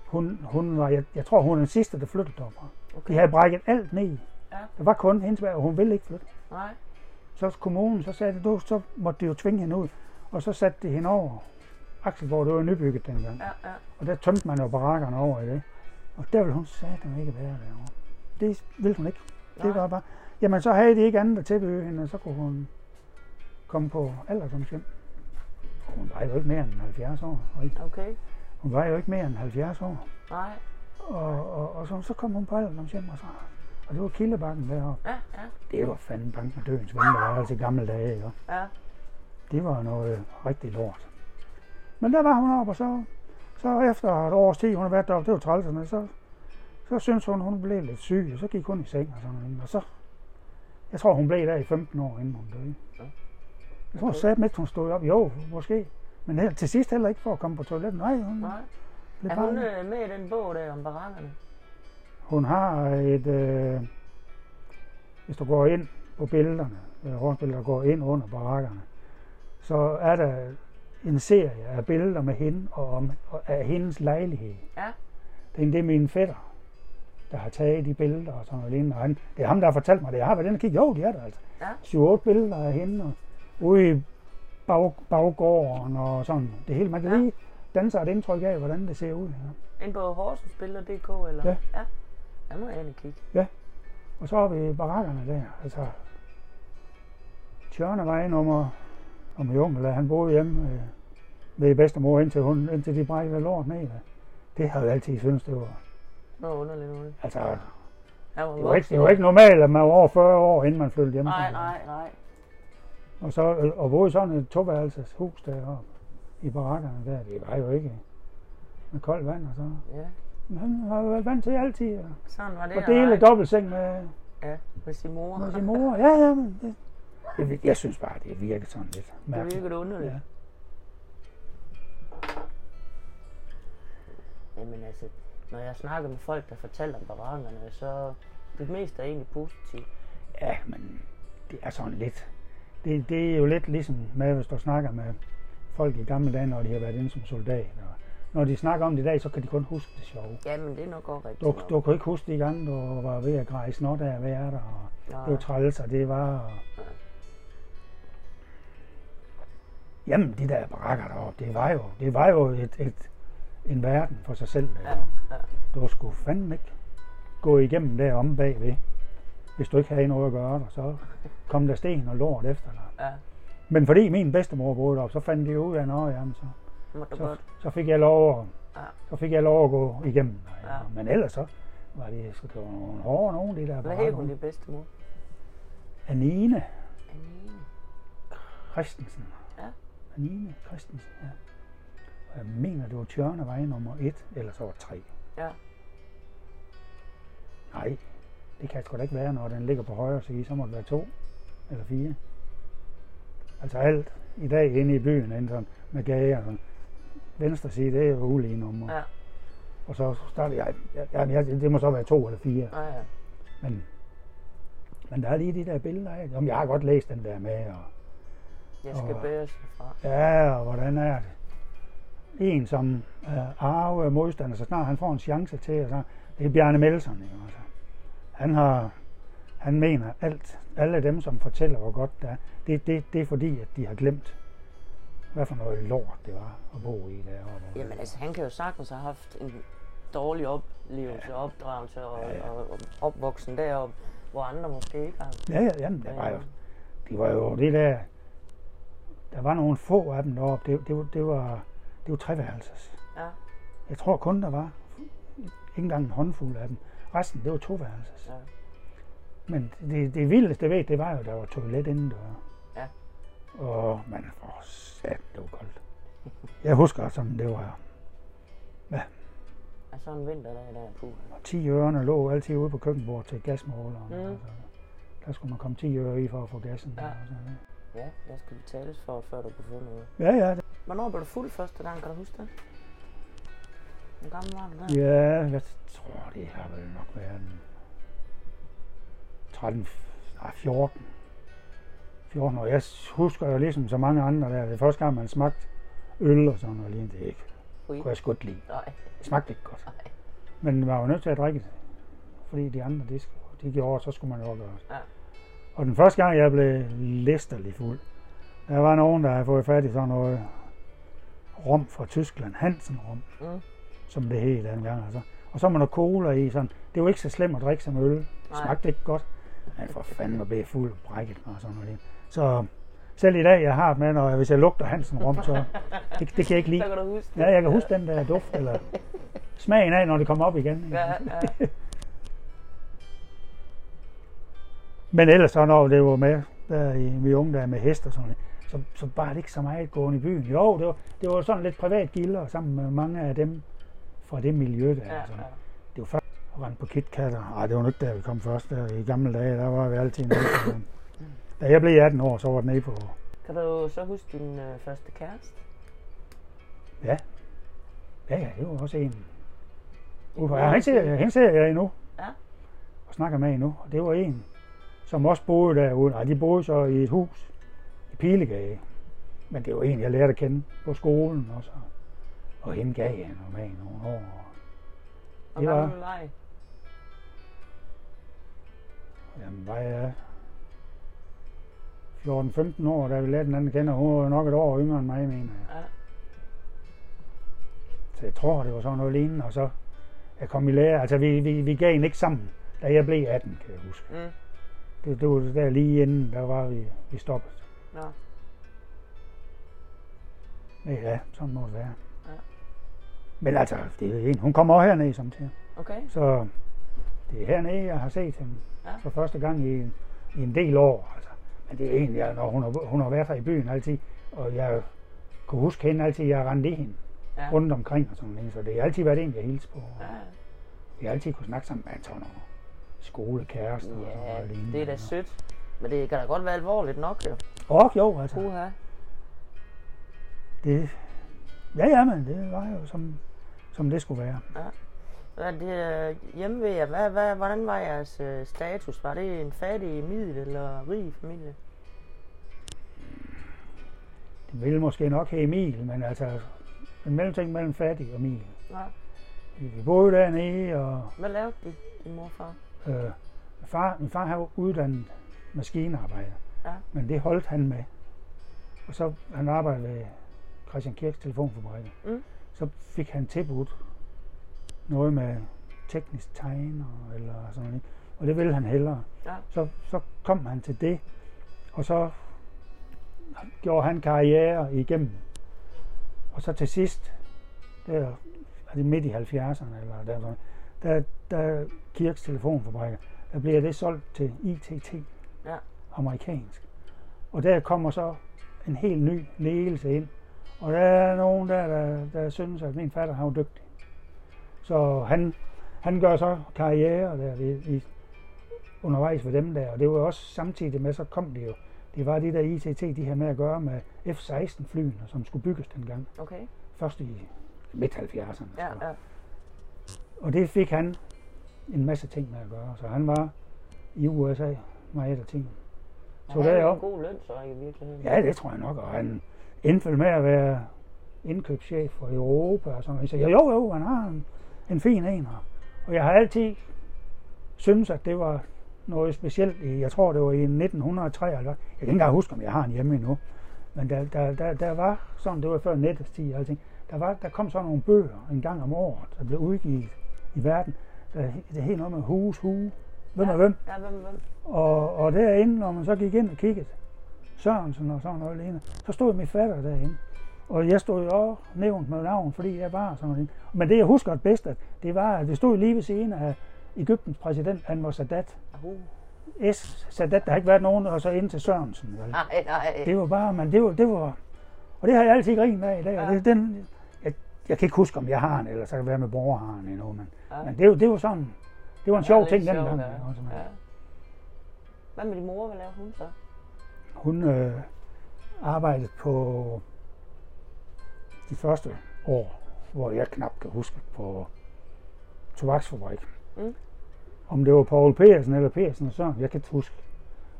hun, hun var, jeg, jeg tror, hun er den sidste, der flyttede derfra. okay. De havde brækket alt ned. Ja. Der var kun hendes og hun ville ikke flytte. Nej. Så kommunen, så sagde det, så måtte de jo tvinge hende ud. Og så satte de hende over. Akselborg, det var nybygget dengang. Ja, ja. Og der tømte man jo barakkerne over i det. Og der ville hun satan ikke være derovre. Det ville hun ikke. Det Nej. var bare... Jamen, så havde de ikke andet at tilbyde hende, og så kunne hun komme på alderdomshjem. Og hun var jo ikke mere end 70 år. Okay. hun var jo ikke mere end 70 år. Nej. Og, og, og så, så kom hun på alderdomshjem, og så... Og det var Kildebakken deroppe. Ja, ja. Det var fandme bank med dødens ven, der var altså i gamle dage, ikke? Ja. Det var noget rigtig lort. Men der var hun oppe, og så, så efter et års tid, hun har været deroppe, det var trælserne, så, så synes hun, hun blev lidt syg, og så gik hun i seng og sådan noget. Og så, jeg tror, hun blev der i 15 år, inden hun døde. Ja. Jeg tror okay. at hun stod op. Jo, måske. Men he- til sidst heller ikke for at komme på toilettet. Nej, hun, Nej. Er hun øh, med i den bog der om barakkerne? hun har et... Øh, hvis du går ind på billederne, øh, der går ind under barakkerne, så er der en serie af billeder med hende og om, og af hendes lejlighed. Ja. Det er, det er min fætter, der har taget de billeder og sådan noget lignende. Han, det er ham, der har fortalt mig det. Jeg har været inde og kigge. Jo, de er der altså. Ja. 7-8 billeder af hende og ude i bag, baggården og sådan. Det hele. Man kan Ja. lige danne sig et indtryk af, hvordan det ser ud. Ja. Ind på Horsensspiller.dk eller? Ja. ja. Jeg må ind og kigge. Og så har vi barakkerne der. Altså, Tjørnevej nummer, og min onkel, han boede hjemme øh, ved bedstemor, indtil, hun, indtil de brækkede lort ned. Det har jeg altid syntes, det var... Noget underligt noget. Altså, Han var det var, ikke, det var ikke normalt, at man var over 40 år, inden man flyttede hjemme. Nej, nej, nej. Og, så, og boede sådan et toværelses hus deroppe i barakkerne der. Det var jo ikke med koldt vand og så. Ja, Men han har jo været vant til altid sådan var det. at dele dobbeltseng med, Ja, med sin mor. med sin mor. Ja, ja, men det, jeg, jeg synes bare, det virker sådan lidt Det mærkeligt. virkede underligt. Ja. Jamen altså, når jeg snakker med folk, der fortæller om barakkerne, så det meste er egentlig positivt. Ja, men det er sådan lidt. Det, det er jo lidt ligesom med, hvis du snakker med folk i gamle dage, når de har været inde som soldat. Og når de snakker om det i dag, så kan de kun huske det sjove. Jamen, det er nok også rigtigt. Du, du kan ikke huske de gange, du var ved at greje snot af at være der, og Nej. det var træls, og det var... Og... Nej. Jamen, de der barakker deroppe, det var jo, det var jo et, et, en verden for sig selv. Ja, ja. Du skulle fandme ikke gå igennem der om bagved, hvis du ikke havde noget at gøre der. Så kom der sten og lort efter dig. Ja, Men fordi min bedstemor boede deroppe, så fandt de ud af, at jamen, så, så, så, fik jeg lov at, Ja. så fik jeg lov at gå igennem. der, Ja. Men ellers så var det, så det var nogle hårde nogen, de der Hvad hed hun, din bedstemor? Anine Anine. Christensen. Anine Christensen, ja. Og jeg mener, det var Tjørnevej nummer 1, eller så var 3. Ja. Nej, det kan sgu da ikke være, når den ligger på højre side, så må det være 2 eller 4. Altså alt i dag inde i byen, inde sådan, med gager og sådan. Venstre side, det er ulige nummer. Ja, Og så starter jeg, ja, ja, det må så være 2 eller 4. ja, ja. Men, men der er lige de der billeder af. Jamen, jeg har godt læst den der med, og Jeg skal Og- bæres fra. Ja, og hvordan er det? En, som er arve modstander, så snart han får en chance til, og så, det er Bjarne Melson. Ikke? Altså. Han, har, han mener alt, alle dem, som fortæller, hvor godt det er, det, det, det er fordi, at de har glemt, hvad for noget lort det var at bo i deroppe. Jamen altså, han kan jo sagtens have haft en dårlig oplevelse, ja. opdragelse og, Ja, ja. og, og opvoksen deroppe, hvor andre måske ikke har. Ja, ja, jamen, det var jo, det var jo det der, der var nogle få af dem deroppe, det, det, var- det var, det var treværelses. Ja, Jeg tror kun, der var ikke engang en håndfuld af dem. Resten, det var toværelses. ja. Men det, det vildeste ved, det var jo, der var toilet indendør. Ja. Og man for sat, det var koldt. Jeg husker, som det var Og så en vinterdag der, puh. 10 ørerne lå altid ude på køkkenbordet til gasmåleren. Mm. Altså, der skulle man komme 10 øre i for at få gassen. Ja. Og sådan noget. Ja, der skal betales for, før du kan få noget. Ja, ja. det- Hvornår blev du fuld første gang, kan du huske det? Hvor gammel var du der? Ja, jeg tror, det har vel nok været en 13, nej, 14. 14 år. Jeg husker jo ligesom så mange andre der, det første gang, man smagte øl og sådan noget lignende. Det ikke. Fui. kunne jeg sgu ikke lide. Nej, Det smagte ikke godt. nej. Men man var jo nødt til at drikke det. Fordi de andre, de, skulle- de gjorde, så skulle man jo også gøre det. Ja. Og den første gang, jeg blev læsterlig fuld, der var nogen, der havde fået fat i sådan noget rom fra Tyskland. Hansen rom, Mm. som det hed dengang. Altså. Og så var der cola i. Sådan. Det var ikke så slemt at drikke som øl. Det smagte ikke godt. Men for fanden at blive fuld brækket og sådan noget. Så selv i dag, jeg har det med, når hvis jeg lugter Hansen rom, så <laughs> det, det kan jeg ikke lide. Så kan du huske det. Ja, jeg kan huske den der duft, eller smagen af, når det kommer op igen. Ja, ja. <laughs> Men ellers så, når det var med, der i min unge der med hest og sådan noget, så, så var det ikke så meget gående i byen. Jo, det var, det var sådan lidt privat gilder sammen med mange af dem fra det miljø der. ja, Sådan. ja. Det var først at rende på KitKatter. Ej, det var ikke der, vi kom først. Der, I gamle dage, der var vi altid nede den. Da jeg blev 18 år, så var det nede på... Kan du så huske din øh, første kæreste? Ja, ja, det var også en. Ufa, ja, hende ser, hende ser jeg endnu. Ja. Og snakker med endnu. Og det var en, som også boede derude. Nej, de boede så i et hus i Pilegade. Men det var en, jeg lærte at kende på skolen også. Og hende gav jeg i nogle år. Og Det var- var du? Jamen, var jeg 14-15 år, da vi lærte den anden kende. Hun var nok et år yngre end mig, mener jeg. Ja. Så jeg tror, det var sådan noget lignende, og så jeg kom i lære. Altså, vi, vi, vi gav en ikke sammen, da jeg blev 18, kan jeg huske. Mm. Det, var der lige inden, der var vi, vi stoppet. Nå. Men ja, sådan må det være. Ja. Men altså, det er en. Hun kommer også hernede samtidig. Okay. Så det er hernede, jeg har set hende Ja. for første gang i, en- i en del år. Altså. Men det er egentlig, ja, når hun har, hun har været her i byen altid, og jeg kunne huske hende altid, jeg rendte i hende Ja. rundt omkring og sådan noget. Så det har altid været en, jeg hilste på. Ja. Vi har altid kunne snakke sammen med sådan nogle skolekærester og ja, noget lignende. det er da sødt. Men det kan da godt være alvorligt nok, jo. Og jo, altså. Puha. Det, ja, ja, men det var jo som, som det skulle være. Hvad er det øh, hjemme ved jer? Hvad, hvad, hvordan var jeres øh, status? Var det en fattig, middel eller rig familie? Det ville måske nok have Emil, men altså en mellemting mellem fattig og Emil. Ja. Vi boede dernede, og Hvad lavede de, din mor og far? Øh, min far, min far havde uddannet maskinarbejder, Ja. men det holdt han med. Og så han arbejdede ved Christian Kirks telefonfabrik. Mm. Så fik han tilbudt noget med teknisk tegner eller sådan noget. Og det ville han hellere. Ja. Så, så kom han til det, og så gjorde han karriere igennem. Og så til sidst, der er det midt i 70'erne, eller der, der, der Kirks telefonfabrikker, der bliver det solgt til ITT, Ja. amerikansk. Og der kommer så en helt ny ledelse ind, og der er nogen der, der, der synes, at min fatter han var dygtig. Så han, han gør så karriere der i, i, undervejs for dem der, og det var også samtidig med, så kom det jo, det var de der ITT, de havde med at gøre med F-16 flyene, som skulle bygges dengang, Okay. først i midt 70'erne. Ja, ja. Og det fik han en masse ting med at gøre, så han var i USA meget af ting. Så Han havde en god løn, så i virkeligheden. Ja, det tror jeg nok, og han endte med at være indkøbschef for Europa og sådan noget. Så jo, jo, jo, han har en, en fin en her. Og jeg har altid synes at det var noget specielt i, jeg tror det var i 1953, jeg kan ikke engang huske, om jeg har en hjemme endnu, men der, der, der, der var sådan, det var før nettets tid og alting, der, var, der kom sådan nogle bøger en gang om året, der blev udgivet i verden, der, det hed noget med hus, hue, hvem er hvem, Ja, hvem, hvem? og, og derinde, når man så gik ind og kiggede, Sørensen og sådan noget lignende, så stod min fatter derinde. Og jeg stod jo også nævnt med navn, fordi jeg var sådan noget. Men det jeg husker bedst, at det var, at det stod lige ved siden af Ægyptens præsident Anwar Sadat. Uh. S. Sadat, der har ikke været nogen, og så ind til Sørensen. Vel? Nej, nej. Det var bare, men det var, det var, og det har jeg altid grint af i dag. Og Ja. det, den, jeg, kan ikke huske, om jeg har en, eller så kan det være med borger har en endnu, men, Ja. men det, var- det var sådan, det var en Ja, sjov ting sjovt, dengang. ja. men- Ja. Hvad med din mor? Hvad lavede hun så? Hun øh, arbejdede på de første år, hvor jeg knap kan huske, på tobaksfabrik. Mm. Om det var Paul Persen eller Persen og sådan, jeg kan ikke huske.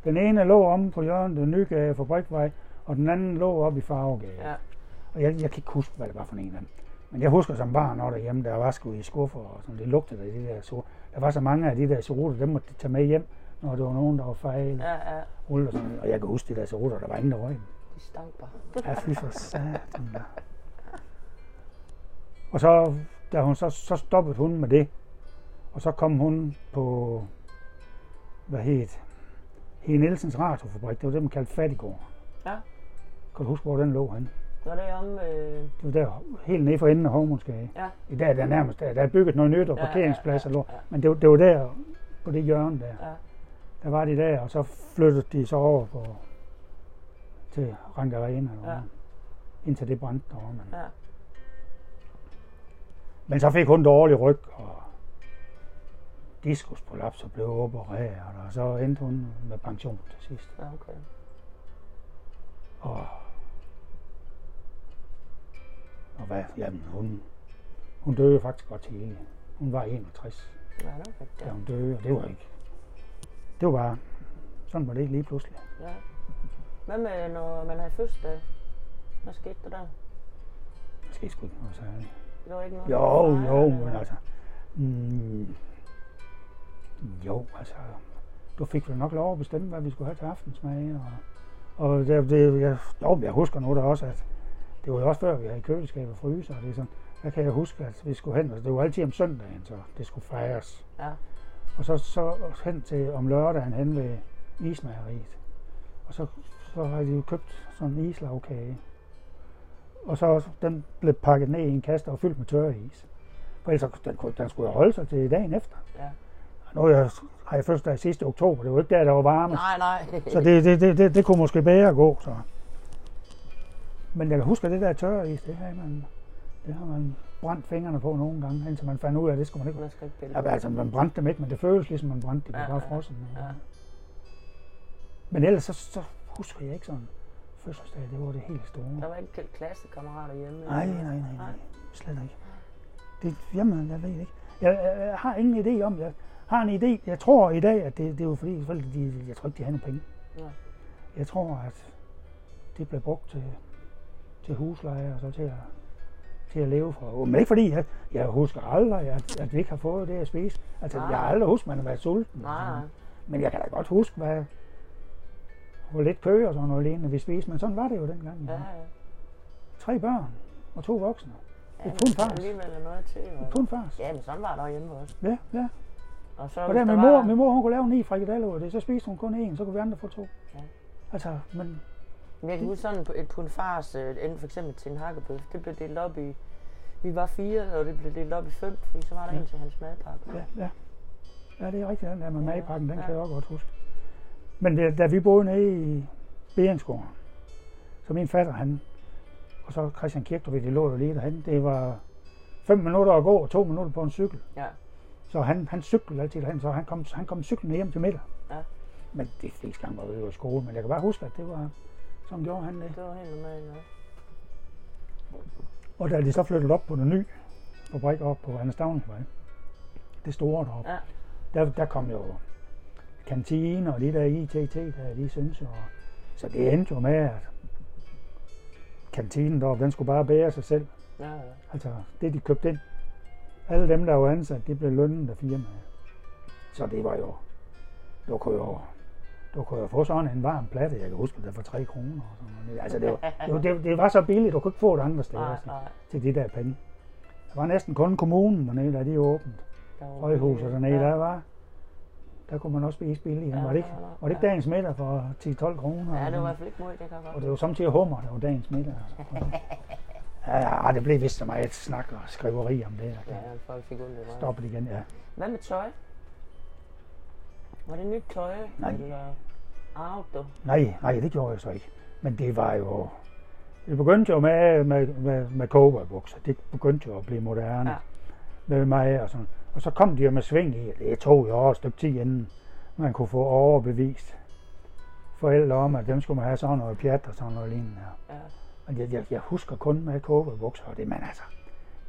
Den ene lå om på hjørnet, den nye fabrikvej, og den anden lå oppe i Farvegade. Ja. Og jeg, jeg kan ikke huske, hvad det var for en af dem. Men jeg husker som barn, når derhjemme, der var sgu i skuffer, og sådan, det lugtede af de der så. Der var så mange af de der serutter, dem måtte de tage med hjem, når det var nogen, der var fejl, Ja, ja. rulle og sådan. Og jeg kan huske de der serutter, der var ingen, der røg. De stank bare. Ja, fy for satan da. Og så, da hun så, så stoppede hun med det, og så kom hun på, hvad hed Hege Nielsens radiofabrik, det var det, man kaldte Fattigård. Ja. Kan du huske, hvor den lå henne? Var det om... Øh... Det var der, helt nede for enden af Hovmundsgade. Ja. I dag er der nærmest, der, der er bygget noget nyt og Ja, parkeringspladser, ja, lå. ja, ja. men det, var- det var der, på det hjørne der. Ja. Der var de der, og så flyttede de så over på, til Rank Arena, Ja. ja. indtil det brændte derovre. Men, Ja. men så fik hun dårlig ryg, og diskusprolaps og blev opereret, og så endte hun med pension til sidst. Ja, okay. Og, og hvad, jamen hun, hun døde faktisk godt tidligt. Hun var 61, Ja, det var rigtigt. da Ja. hun døde, og det var ikke, det var bare, sådan var det lige pludselig. ja. Hvad med, når man har fødselsdag? Hvad skete der der? Det skete sgu ikke noget særligt. Det var ikke noget? Jo, der var jo, fejret, men eller? altså, mm, jo, altså, du fik vel nok lov at bestemme, hvad vi skulle have til aftensmad, og, og det, det, jeg, jo, men jeg husker nu der også, at det var jo også før, vi havde køleskab og fryser, og det er sådan, der kan jeg huske, at vi skulle hen, og det var altid om søndagen, så det skulle fejres. Ja. Og så, så hen til om lørdagen hen ved ismejeriet. Og så, så har de jo købt sådan en islagkage. Og så også, den blev pakket ned i en kasse og fyldt med tørre is. For ellers så- den, den skulle jo holde sig til dagen efter. Ja. Nu jeg, har jeg fødselsdag sidste oktober, det var ikke der, der var varme. Nej, nej. Så det, det, det, det, det kunne måske bedre gå. Så. Men jeg kan huske, at det der tørre is, det har man, det har man brændt fingrene på nogle gange, indtil man fandt ud af, at det skulle man ikke. Man skal ikke pille Ja, altså, man brændte dem ikke, men det føles ligesom, man brændte dem. Det Ja, bare ja, frossen. ja. Men ellers så, så husker jeg ikke sådan fødselsdag, det var det helt store. Der var ikke klassekammerater hjemme? Nej, nej, nej, nej. Slet ikke. Det, jamen, jeg ved ikke. Jeg, jeg, jeg har ingen idé om, jeg har en idé. Jeg tror i dag, at det, det er jo fordi, forældre, de, jeg tror ikke, de har nogen penge. Nej. Jeg tror, at det bliver brugt til, til husleje og så til at, til at leve for. Men ikke fordi, jeg, jeg husker aldrig, at, at vi ikke har fået det at spise. Altså, Nej. jeg har aldrig husket, at man har været sulten. Nej. Men jeg kan da godt huske, hvad, hvor lidt kø og sådan noget lignende vi spiste. Men sådan var det jo dengang. Ja, ja. Tre børn og to voksne. ja kun men fars. Alligevel noget til. Og... kun fars. Ja, men sådan var der hjemme også. Ja, ja. Og så Og der der min mor, var... min mor hun kunne lave ni frikadeller ud af det, så spiste hun kun en, så kunne vi andre få to. Ja. Altså, men Men jeg kan huske sådan et pund fars, øh, for eksempel til en hakkebøf, det blev delt op i, vi var fire, og det blev delt op i fem, fordi så var der Ja. en til hans madpakke. ja, ja. Ja, det er rigtigt, den der med Ja, madpakken, den ja. kan jeg også godt huske. Men da, da vi boede nede i Beringsgården, så min fatter, han, og så Christian Kirkdrup, de lå jo lige derhen, det var fem minutter at gå og to minutter på en cykel. Ja. Så han, han cyklede altid derhen, så han kom, han kom cyklende hjem til middag. Ja. Men det fleste gange var vi jo i skole, men jeg kan bare huske, at det var, sådan gjorde han det. Det var helt normalt. Ja. Og da de så flyttede op på den nye fabrik op på Anders Stavningsvej, det store deroppe, Ja. der, der kom jo kantine og de der ITT, der de synes jo. Så det endte jo med, at kantinen deroppe, den skulle bare bære sig selv. Ja, ja. Altså det de købte ind. Alle dem, der var ansat, de blev lønnet af firmaet. Så det var jo, du kunne jo, du kunne jo få sådan en varm platte, jeg kan huske det, for 3 kroner. Og sådan noget. Altså det var, det, var, det, det var så billigt, du kunne ikke få det andre steder Nej, til, nej. til de der penge. Der var næsten kun kommunen dernede, da de. Der var Højhuset dernede, ja. der var, der kunne man også spise billigt. Ja, var det ikke, var det ikke dagens middag for 10-12 kroner? Ja, det var i hvert fald ikke mod, det kan godt. Og det var samtidig hummer, der var dagens middag. Altså. <laughs> Ja, det blev vist så meget snak og skriveri om det. Ja, folk fik ondt i. Stop det igen, ja. Hvad med tøj? Var det nyt tøj? Nej. Eller arvet? Nej, nej, det gjorde jeg så ikke. Men det var jo... Det begyndte jo med, med, med, med cowboybukser. Det begyndte jo at blive moderne. Ja. Med mig og sådan. Og så kom de jo med sving i, det tog jo også et stykke tid inden man kunne få overbevist forældre om, at dem skulle man have sådan noget pjat og sådan noget lignende. Ja. Og jeg, jeg, jeg husker kun med cowboybukser, og det, man altså,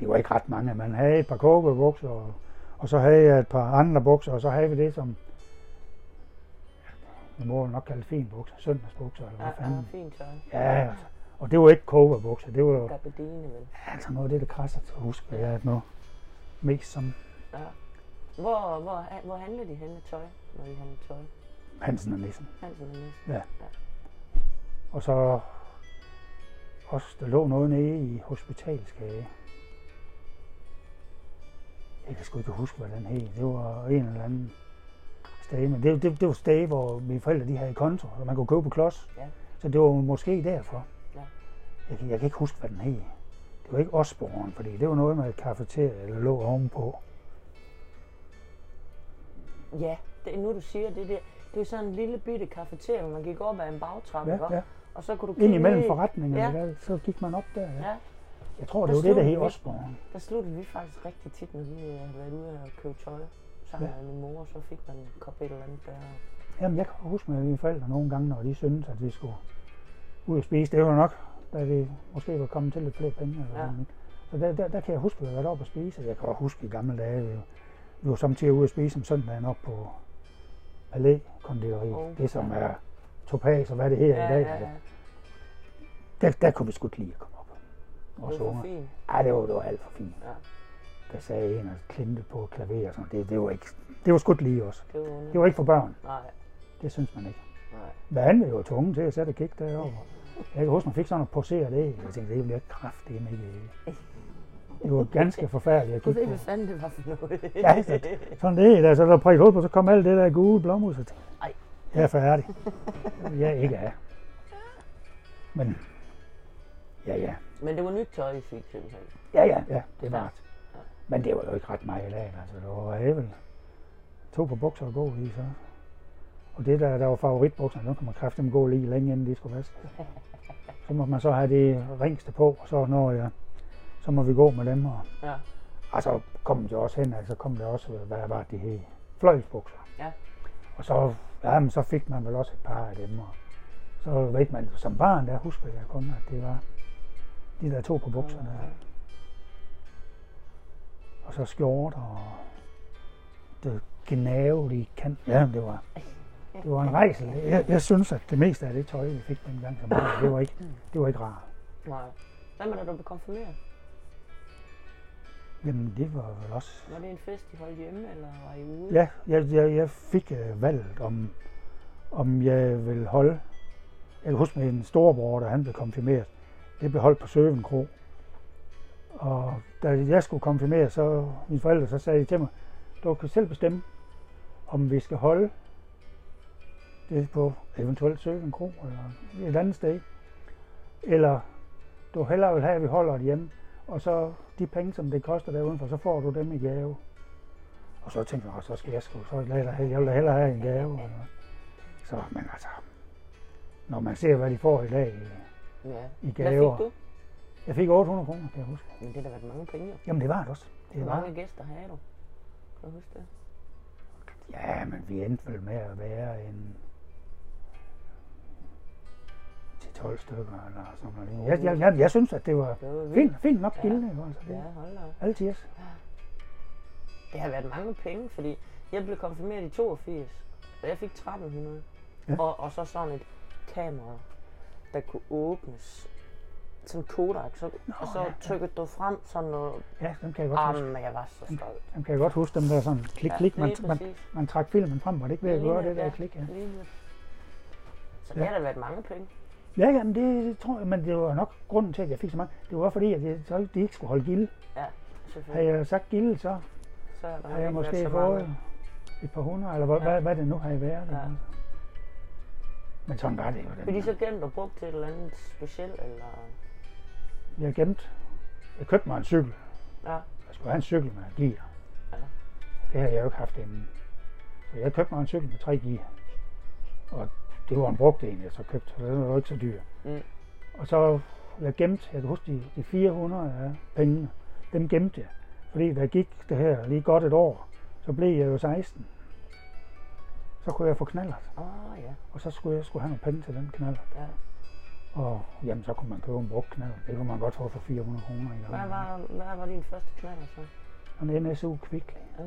det var ikke ret mange. Man havde et par cowboybukser, og, og så havde jeg et par andre bukser, og så havde vi det som, man må nok kalde fin bukser, søndagsbukser, eller Ja, hvad ja, fanden. fint tøj. Ja, altså. Og det var ikke cowboybukser, det var Gabardine, vel? altså noget af det, der krasser til at huske, jeg nu mest som Ja. Hvor, hvor, hvor handler de henne tøj, når de handler tøj? Hansen og Nissen. Hansen og Nissen. Ja. Og så også, der lå noget nede i hospitalskage. Jeg kan sgu ikke huske, hvad den hed. Det var en eller anden sted, men det, det, det var sted, hvor mine forældre de havde konto, og man kunne købe på klods. Ja. Så det var måske derfor. Ja. Jeg, kan- jeg kan ikke huske, hvad den hed. Det var ikke Osborgen, fordi det var noget med et kafeterie, eller lå ovenpå. Ja, det, nu du siger det der. Det er sådan en lille bitte kafeteria, hvor man gik op ad en bagtrappe, Ja, ja. og så kunne du Ind kigge imellem ned i- forretningerne, Ja. der, så gik man op der. Ja. Ja, Jeg tror, Der det var det, der hed vi. Osborgen. der sluttede vi faktisk rigtig tit, når vi øh, havde været ude og købe tøj sammen Ja. med min mor, så fik man en kop et eller andet der. Jamen, jeg kan huske med mine forældre nogle gange, når de syntes, at vi skulle ud og spise. Det var nok, da vi måske var kommet til lidt flere penge. Eller Ja. ja. Så der, der, der, kan jeg huske, at vi har været oppe og spise. Jeg kan også huske i gamle dage, vi, vi var samtidig ude og spise om søndagen op på Palæ konditori. Oh, det som ja. er topaz og hvad det her i dag. ja, ja. Der, der kunne vi sgu ikke lide at komme op. Og Det så var for fint. Ej, det var, det var alt for fint. Ja. Der sagde en og klemte på klaver og sådan. Det, det, var ikke, det var ikke lige os. Det var, Det var ikke for børn. Nej, Det synes man ikke. nej. Men han var jo tvunget til at sætte kigge derovre. Jeg kan huske, man fik sådan at posere det. Jeg tænkte, det vil jeg kraft, det ikke. Det var ganske forfærdeligt at kigge ved, på. hvad fanden det var for noget. Ja, så, sådan det, da så der prikket hoved på, så kom alt det der gule blommus, og tænkte, Ej. jeg er færdig. Jeg ikke have. Men, ja, ja. Men det var nyt tøj, I fik simpelthen. Ja, ja, ja, det var det. Men det var jo ikke ret meget af, altså det var jeg vel to på bukser at gå i, så. Og det der, der var favoritbukserne, dem kan man kraftigt gå lige længe inden de skulle vaske. Så må man så have det ringste på, og så når jeg, så må vi gå med dem. Og, Ja. og så kom det også hen, altså kom det også, hvad var det her, fløjlsbukser. Ja. Og så, ja, men så fik man vel også et par af dem, og så ved man, som barn, der husker jeg kun, at det var de der to på bukserne. Og så skjort og det gnavet i kanten. Ja, det var, det var en rejse. Jeg, jeg, synes, at det meste af det tøj, vi fik dengang som det var ikke, det var ikke rart. Nej. Hvad med da du blev konfirmeret? Jamen, det var vel også... Var det en fest, I holdt hjemme, eller var I ude? Ja, jeg, jeg, jeg fik uh, valget, om, om jeg vil holde... Jeg kan huske med en storebror, da han blev konfirmeret. Det blev holdt på Søven Kro. Og da jeg skulle konfirmere, så mine forældre så sagde de til mig, du kan selv bestemme, om vi skal holde det på eventuelt Søven Kro eller et andet sted. Eller du hellere vil have, at vi holder det hjemme. Og så de penge, som det koster der udenfor, så får du dem i gave. Og så tænkte jeg, "Åh, så skal jeg sgu, så jeg, jeg vil hellere have en gave. Eller. Så, men altså, når man ser, hvad de får i dag i, ja. i Hvad gaver. fik du? Jeg fik 800 kroner, kan jeg huske. Men det har da været mange penge, jo. Jamen, det var det også. Det Hvor var. mange gæster havde du? Kan du huske det? Ja, men vi endte vel med at være en til 12 stykker eller sådan noget. Jeg, jeg, jeg, jeg synes, at det var Det var fint, fint nok Ja. gildende. Ja. Altså, Ja, det, hold da altid. Det har været mange penge, fordi jeg blev konfirmeret i 82, og jeg fik 1300. Ja. Og, og så sådan et kamera, der kunne åbnes. Sådan Kodak, så, og så ja, ja. trykkede du frem sådan noget. Ja, dem kan jeg godt huske. Jamen, jeg var så stolt. Dem kan jeg godt huske, dem der sådan klik, klik. Man, man, præcis. man trak filmen frem, var det ikke ved at gøre det der ja. klik? Ja, Lige. Så Ja. det har da været mange penge. ja jamen, det, det tror jeg, men det var nok grunden til, at jeg fik så mange. Det var fordi, at jeg, så de ikke skulle holde gilde. Ja, Havde selvfølgelig. jeg sagt gilde, så Så har der havde jeg måske fået et par hundrede, eller hvad, Ja. hvad, hvad det nu har været. Ja. Ja. Men sådan var det jo. Dengang. så gemt og brugt til et eller andet specielt, eller? Jeg gemt. Jeg købte mig en cykel. Ja, Jeg skulle have en cykel med gear. Ja. Det havde jeg jo ikke haft inden. Så jeg købte mig en cykel med tre gear. Og det var en brugt en, jeg så købte, så den var jo ikke så dyr. Mm. Og så jeg gemte, jeg kan huske de, de 400 af pengene, dem gemte jeg. Fordi der gik det her lige godt et år, så blev jeg jo 16. Så kunne jeg få knaller, åh oh, ja, og så skulle jeg skulle have nogle penge til den knaller. ja. Og jamen, så kunne man købe en brugt knaller. Det kunne man godt få for 400 kroner. Hvad var, hvad var din første knaller så? En NSU Quickly. Uh.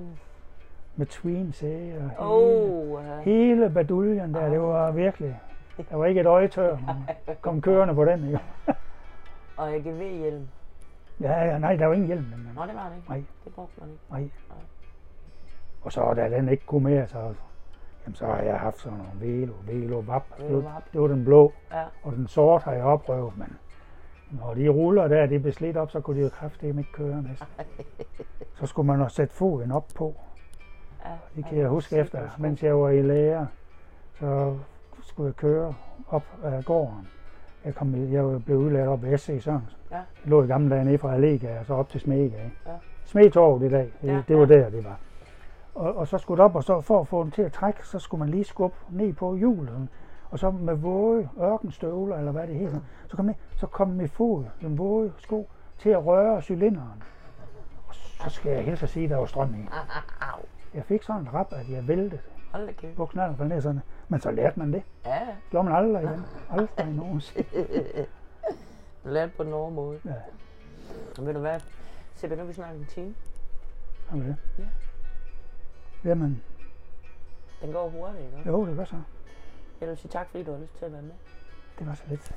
Med tween sæde og hele, Oh, ja. hele baduljen der, det var virkelig, der var ikke et øje tør, <laughs> man kom kørende på den. Ikke? <laughs> Og AGV-hjelm. Ja, ja, nej, der var ingen hjelm. Men, Nå, det var det ikke. nej, Det brugte man ikke. nej. Og så da den ikke kunne mere, så, jamen, så har jeg haft sådan nogle Velo, Velo Vap. Det Velo var, Vap. det var den blå, Ja, og den sort har jeg opprøvet, men når de ruller der, de blev slidt op, så kunne de jo kraftedeme ikke køre næsten. Så skulle man også sætte foden op på. ja. Det kan jeg huske efter, mens jeg var i lære, så skulle jeg køre op ad gården. Jeg, kom, jeg blev udlært op ved SC Sørensen. Ja. Jeg lå i gamle dage nede fra Allega og så op til Smegade. Ja. Smedtorvet i dag, det, Ja, det var ja. der, det var. Og, og så skulle op, og så for at få den til at trække, så skulle man lige skubbe ned på hjulet. Og så med våde ørkenstøvler, eller hvad det hedder, så kom, ned, så kom min fod, den våde sko, til at røre cylinderen. Og så skal jeg helst at sige, at der var strøm i. Jeg fik sådan en rap, at jeg væltede kæft. bukserne faldt ned sådan. Men så lærte man det. Ja, gjorde man aldrig igen. Aldrig nogensinde. <laughs> lærte på den hårde måde. Ja, Og ved du hvad? Se, nu vi snakket en time. har vi det? Ja. Jamen, Den går hurtigt, ikke? jo, det var så. Jeg vil sige tak, fordi du har lyst til at være med. Det var så lidt.